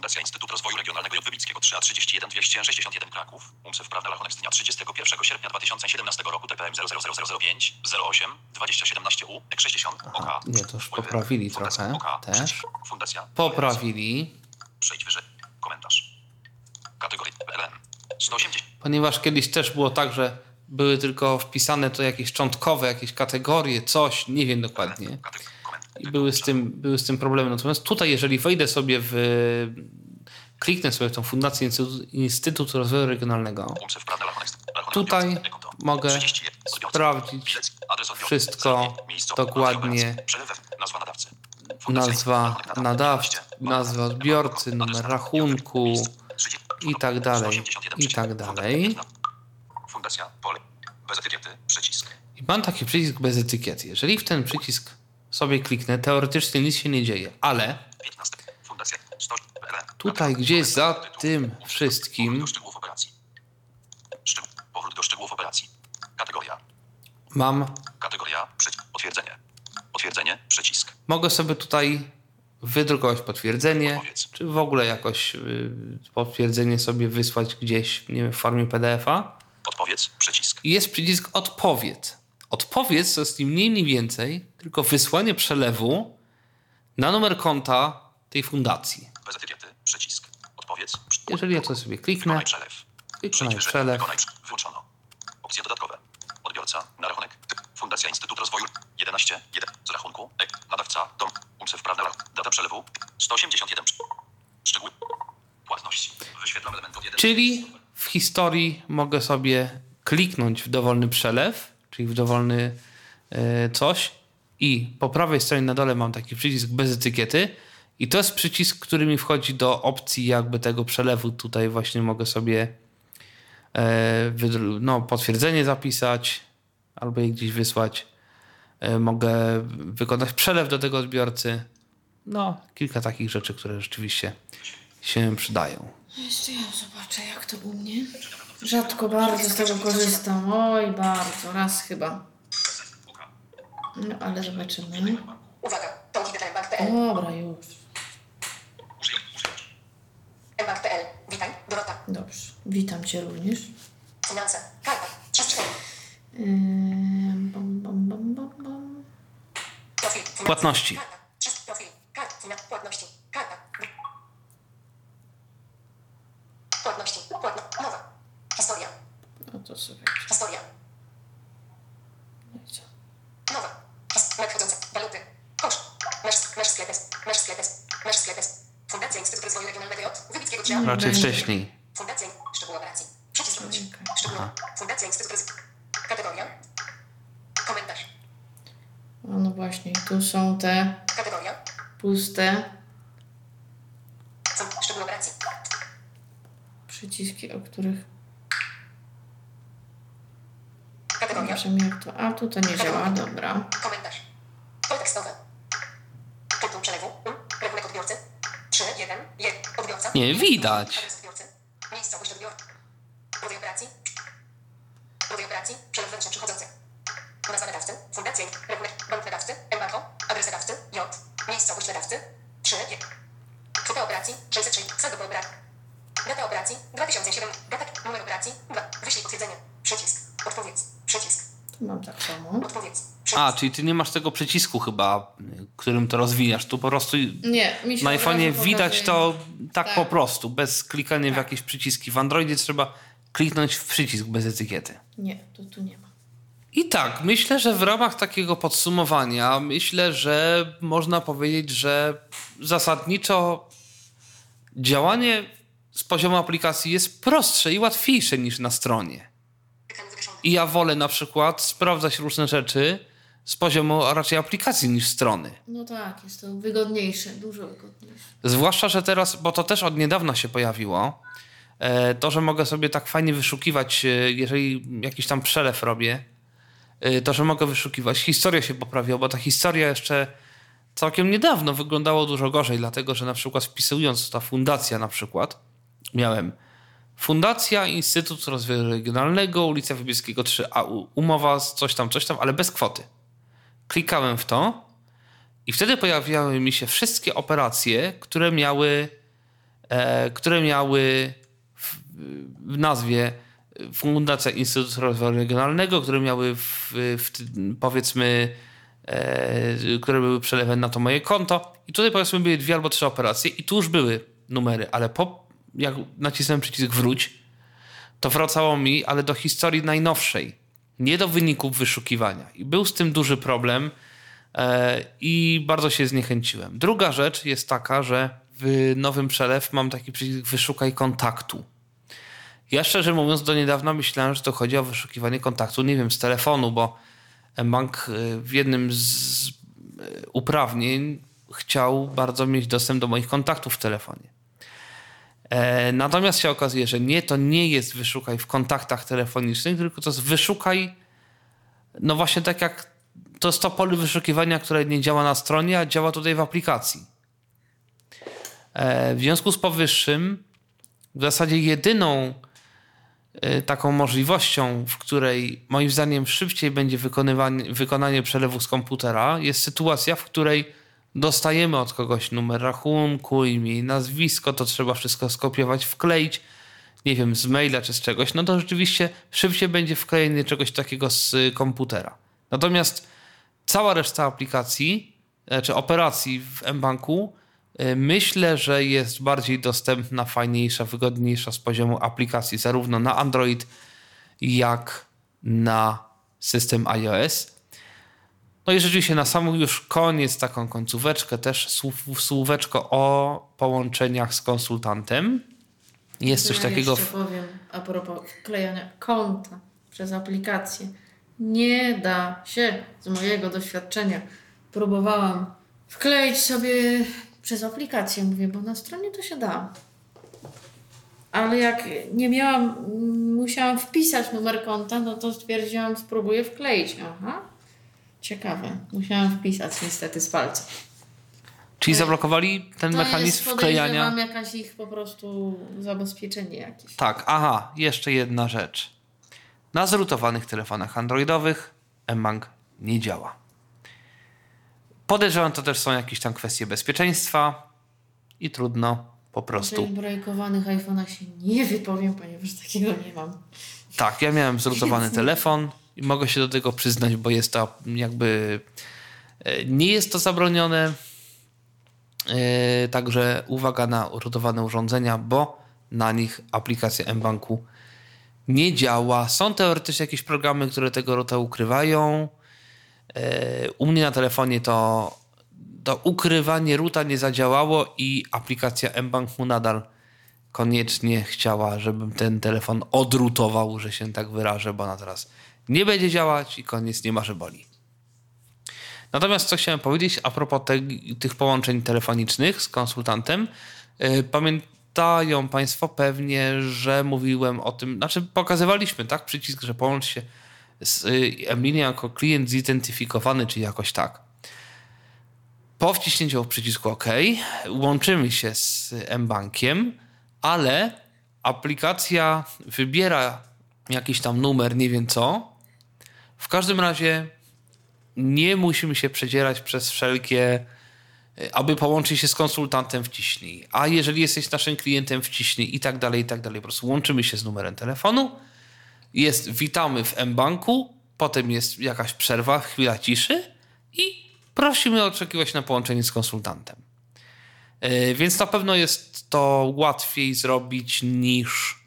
Fundacja Instytut Rozwoju Regionalnego J. Wybickiego 3 a 31 261 Kraków. Umysł prawny rachunek z dnia 31 sierpnia 2017 roku TPM 000005 08 2017 U 60 OK. nie, to już poprawili Fundacja trochę OK. też. Fundacja. Poprawili, Przejdź wyżej. Komentarz. Kategoria PLN. 180. ponieważ kiedyś też było tak, że były tylko wpisane to jakieś szczątkowe, jakieś kategorie, coś, nie wiem dokładnie. Kateg- koment- I były z tym, były z tym problemy. Natomiast tutaj, jeżeli wejdę sobie w. kliknę sobie w tą Fundację Instytut, Instytut Rozwoju Regionalnego, Tutaj mogę 31. Odbiorca. sprawdzić wszystko dokładnie. Nazwa nadawcy. Nazwa Rachunek nadawcy, 12. nazwa odbiorcy, numer rachunku i tak dalej, i tak dalej. Fundacja Pole. Bez etykiety. Przycisk. I mam taki przycisk bez etykiety. Jeżeli w ten przycisk sobie kliknę, teoretycznie nic się nie dzieje, ale 15. Fundacja 100. PLN. Tutaj gdzieś za tym wszystkim- Powrót do szczegółów operacji. Kategoria. mam, Kategoria. Potwierdzenie. Potwierdzenie. Przycisk. mogę sobie tutaj wydrukować potwierdzenie, Odpowiedz. czy w ogóle jakoś y, potwierdzenie sobie wysłać gdzieś, nie wiem, w formie PDF-a. Odpowiedz. Przycisk. Jest przycisk odpowiedz. Odpowiedz to jest ni mniej, ni więcej, tylko wysłanie przelewu na numer konta tej fundacji. Bez etykiety. Przycisk. Odpowiedz. Jeżeli ja to sobie kliknę, Wykonaj przelew. Wykonaj przelew. Wyłączono. Opcje dodatkowe. Odbiorca. Na rachunek. Fundacja Instytut Rozwoju. 11. 1. Z rachunku. E. Nadawca. Dom. Umysł prawny. rach- Data przelewu. 181. Szczegóły. Płatności. Wyświetlam element od 1. Czyli w historii mogę sobie kliknąć w dowolny przelew, czyli w dowolny e, coś i po prawej stronie na dole mam taki przycisk bez etykiety i to jest przycisk, który mi wchodzi do opcji jakby tego przelewu. Tutaj właśnie mogę sobie e, no, potwierdzenie zapisać albo je gdzieś wysłać. E, mogę wykonać przelew do tego odbiorcy. No, kilka takich rzeczy, które rzeczywiście się przydają. Jeszcze ja zobaczę, jak to u mnie. Rzadko bardzo z tego korzystam. Oj, bardzo. Raz chyba. No, ale zobaczymy. Uwaga, to Mbank.pl. Dobra, już. Mbank.pl. Witaj, Dorota. Dobrze. Witam Cię również. Finanse. Karta. 3 Ym, bam, bam, bam, bam, bam. Profil. Finanse. Płatności. Karta. Trzy profil. Karta. Finan- Płatności. Karta. Płatności. Płatno. Mowa. Historia. No to sobie. Historia. No i co? Nowa. His- Nadchodzące. Waluty. Kosz. Nasz, nasz sklepes. Nasz sklepes. Nasz sklepes. Fundacja Instytut Rozwoju Regionalnego J. Wybickiego 3 Raczej Będzie. wcześniej. Fundacja. Szczegóły operacji. Przycisk wróć. Szczegóły. Fundacja Instytut Rozwoju. Kategoria. Komentarz. A no właśnie, tu są te Kategoria. puste Są szczegóły operacji. przyciski, o których Jak to. A tu to nie działa, dobra. Komentarz. Pole tekstowe. Tytuł przelewu. Um. Rachunek odbiorcy. 3, 1, 1. Odbiorca. Nie widać. Adres odbiorcy. Miejscowość odbiorcy. Rodzaj operacji. Rodzaj operacji. Przelew wewnętrzny przychodzący. Nazwa nadawcy. Fundacja. Rachunek. Bank nadawcy. Embargo. Adres nadawcy. J. Miejscowość nadawcy. 3, 1. Kwota operacji. 606. Saldo po operacji. Data operacji. 2007. Data. Numer operacji. 2. Wyślij potwierdzenie. Przycisk. Odpowiedz. Przycisk. Tu mam tak samo. Odpowiedz. Przycisk. A, czyli ty nie masz tego przycisku chyba, którym to rozwijasz. Tu po prostu Nie, mi się na iPhone'ie widać to tak, Tak. po prostu, bez klikania w jakieś przyciski. W Androidzie trzeba kliknąć w przycisk bez etykiety. Nie, tu, tu nie ma. I tak, myślę, że w ramach takiego podsumowania, myślę, że można powiedzieć, że zasadniczo działanie z poziomu aplikacji jest prostsze i łatwiejsze niż na stronie. I ja wolę na przykład sprawdzać różne rzeczy z poziomu raczej aplikacji niż strony. No tak, jest to wygodniejsze, dużo wygodniejsze. Zwłaszcza, że teraz, bo to też od niedawna się pojawiło, e, to, że mogę sobie tak fajnie wyszukiwać, e, jeżeli jakiś tam przelew robię, e, to, że mogę wyszukiwać. Historia się poprawiła, bo ta historia jeszcze całkiem niedawno wyglądało dużo gorzej, dlatego, że na przykład wpisując ta fundacja na przykład, miałem Fundacja Instytut Rozwoju Regionalnego, ulica Wybieskiego 3A, u- umowa coś tam, coś tam, ale bez kwoty. Klikałem w to i wtedy pojawiały mi się wszystkie operacje, które miały, e, które miały w, w nazwie Fundacja Instytut Rozwoju Regionalnego, które miały w, w, powiedzmy, e, które były przelewem na to moje konto. I tutaj powiedzmy były dwie albo trzy operacje i tu już były numery, ale po jak nacisnąłem przycisk wróć, to wracało mi, ale do historii najnowszej, nie do wyników wyszukiwania. I był z tym duży problem e, i bardzo się zniechęciłem. Druga rzecz jest taka, że w nowym przelew mam taki przycisk wyszukaj kontaktu. Ja szczerze mówiąc do niedawna myślałem, że to chodzi o wyszukiwanie kontaktu, nie wiem, z telefonu, bo bank y, w jednym z y, uprawnień chciał bardzo mieć dostęp do moich kontaktów w telefonie. E, Natomiast się okazuje, że nie, to nie jest wyszukaj w kontaktach telefonicznych, tylko to jest wyszukaj, no właśnie tak jak to jest to pole wyszukiwania, które nie działa na stronie, a działa tutaj w aplikacji. E, W związku z powyższym, w zasadzie jedyną e, taką możliwością, w której moim zdaniem szybciej będzie wykonanie przelewu z komputera, jest sytuacja, w której dostajemy od kogoś numer rachunku, imię i nazwisko, to trzeba wszystko skopiować, wkleić, nie wiem, z maila czy z czegoś, no to rzeczywiście szybciej będzie wklejenie czegoś takiego z komputera. Natomiast cała reszta aplikacji, e, czy operacji w mBanku, y, myślę, że jest bardziej dostępna, fajniejsza, wygodniejsza z poziomu aplikacji, zarówno na Android, jak na system iOS. No i rzeczywiście na sam już koniec, taką końcóweczkę, też słów, słóweczko o połączeniach z konsultantem. Jest coś Ja takiego. jeszcze W, powiem a propos wklejania konta przez aplikację. Nie da się z mojego doświadczenia. Próbowałam wkleić sobie przez aplikację, mówię, bo na stronie to się da. Ale jak nie miałam, musiałam wpisać numer konta, no to stwierdziłam, spróbuję wkleić. Aha, ciekawe. Musiałam wpisać niestety z palca. czyli zablokowali ten To mechanizm jest, wklejania. podejrzewam, jakaś ich po prostu zabezpieczenie jakieś. Tak, aha, jeszcze jedna rzecz. Na zrutowanych telefonach androidowych mBank nie działa. Podejrzewam, to też są jakieś tam kwestie bezpieczeństwa i trudno po prostu. jailbreakowanych iPhone'ach się nie wypowiem, ponieważ takiego nie mam. Tak, ja miałem zrutowany telefon i mogę się do tego przyznać, bo jest to jakby. e, Nie jest to zabronione. E, Także uwaga na rutowane urządzenia, bo na nich aplikacja mBanku nie działa. Są teoretycznie jakieś programy, które tego ruta ukrywają. E, U mnie na telefonie to, to ukrywanie ruta nie zadziałało i aplikacja mBank mu nadal koniecznie chciała, żebym ten telefon odrutował, że się tak wyrażę, bo ona teraz nie będzie działać i koniec nie ma, że boli. Natomiast co chciałem powiedzieć a propos te, tych połączeń telefonicznych z konsultantem. Yy, pamiętają Państwo pewnie, że mówiłem o tym, znaczy pokazywaliśmy tak przycisk, że połącz się z y, mLinii jako klient zidentyfikowany, czy jakoś tak. Po wciśnięciu przycisku OK łączymy się z mBankiem, ale aplikacja wybiera jakiś tam numer, nie wiem co. W każdym razie nie musimy się przedzierać przez wszelkie, y, aby połączyć się z konsultantem wciśnij. A jeżeli jesteś naszym klientem wciśnij i tak dalej, i tak dalej. Po prostu łączymy się z numerem telefonu. Jest witamy w mBanku, potem jest jakaś przerwa, chwila ciszy i prosimy oczekiwać na połączenie z konsultantem. Yy, Więc na pewno jest to łatwiej zrobić niż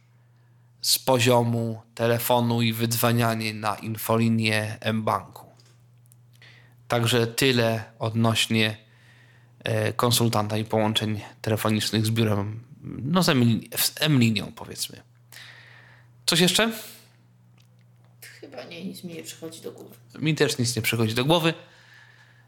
z poziomu telefonu i wydzwanianie na infolinię mBanku. Także tyle odnośnie e, konsultanta i połączeń telefonicznych z biurem, no z M-linią powiedzmy. Coś jeszcze? Chyba nie, nic mi nie przychodzi do głowy. Mi też nic nie przychodzi do głowy.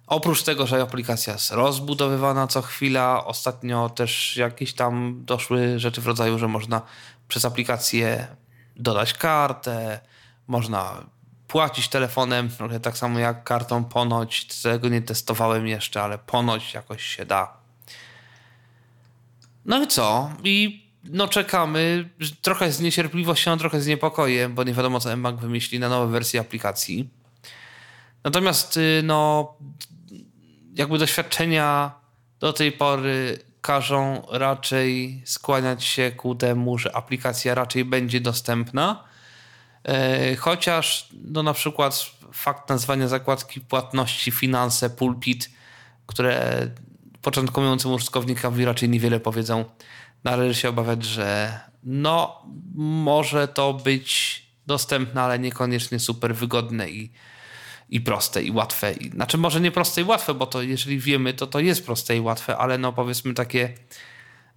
Oprócz tego, że aplikacja jest rozbudowywana co chwila, ostatnio też jakieś tam doszły rzeczy w rodzaju, że można przez aplikację dodać kartę, można płacić telefonem, trochę tak samo jak kartą ponoć. Tego nie testowałem jeszcze, ale ponoć jakoś się da. No i co? I no czekamy, trochę z niecierpliwością, trochę z niepokojem, bo nie wiadomo co mBank wymyśli na nowe wersje aplikacji. Natomiast y, no jakby doświadczenia do tej pory każą raczej skłaniać się ku temu, że aplikacja raczej będzie dostępna. E, Chociaż no na przykład fakt nazwania zakładki płatności finanse pulpit, które początkującym użytkownikowi raczej niewiele powiedzą, należy się obawiać, że no może to być dostępne, ale niekoniecznie super wygodne i, i proste i łatwe. Znaczy może nie proste i łatwe, bo to jeżeli wiemy, to to jest proste i łatwe, ale no powiedzmy takie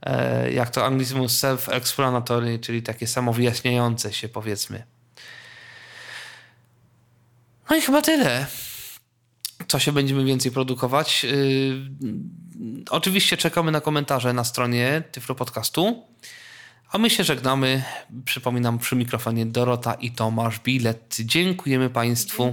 e, jak to anglizmu self-explanatory, czyli takie samowyjaśniające się powiedzmy. No i chyba tyle. Co się będziemy więcej produkować? Yy, oczywiście czekamy na komentarze na stronie Tyflo Podcastu. A my się żegnamy. Przypominam przy mikrofonie Dorota i Tomasz Bilet. Dziękujemy Państwu.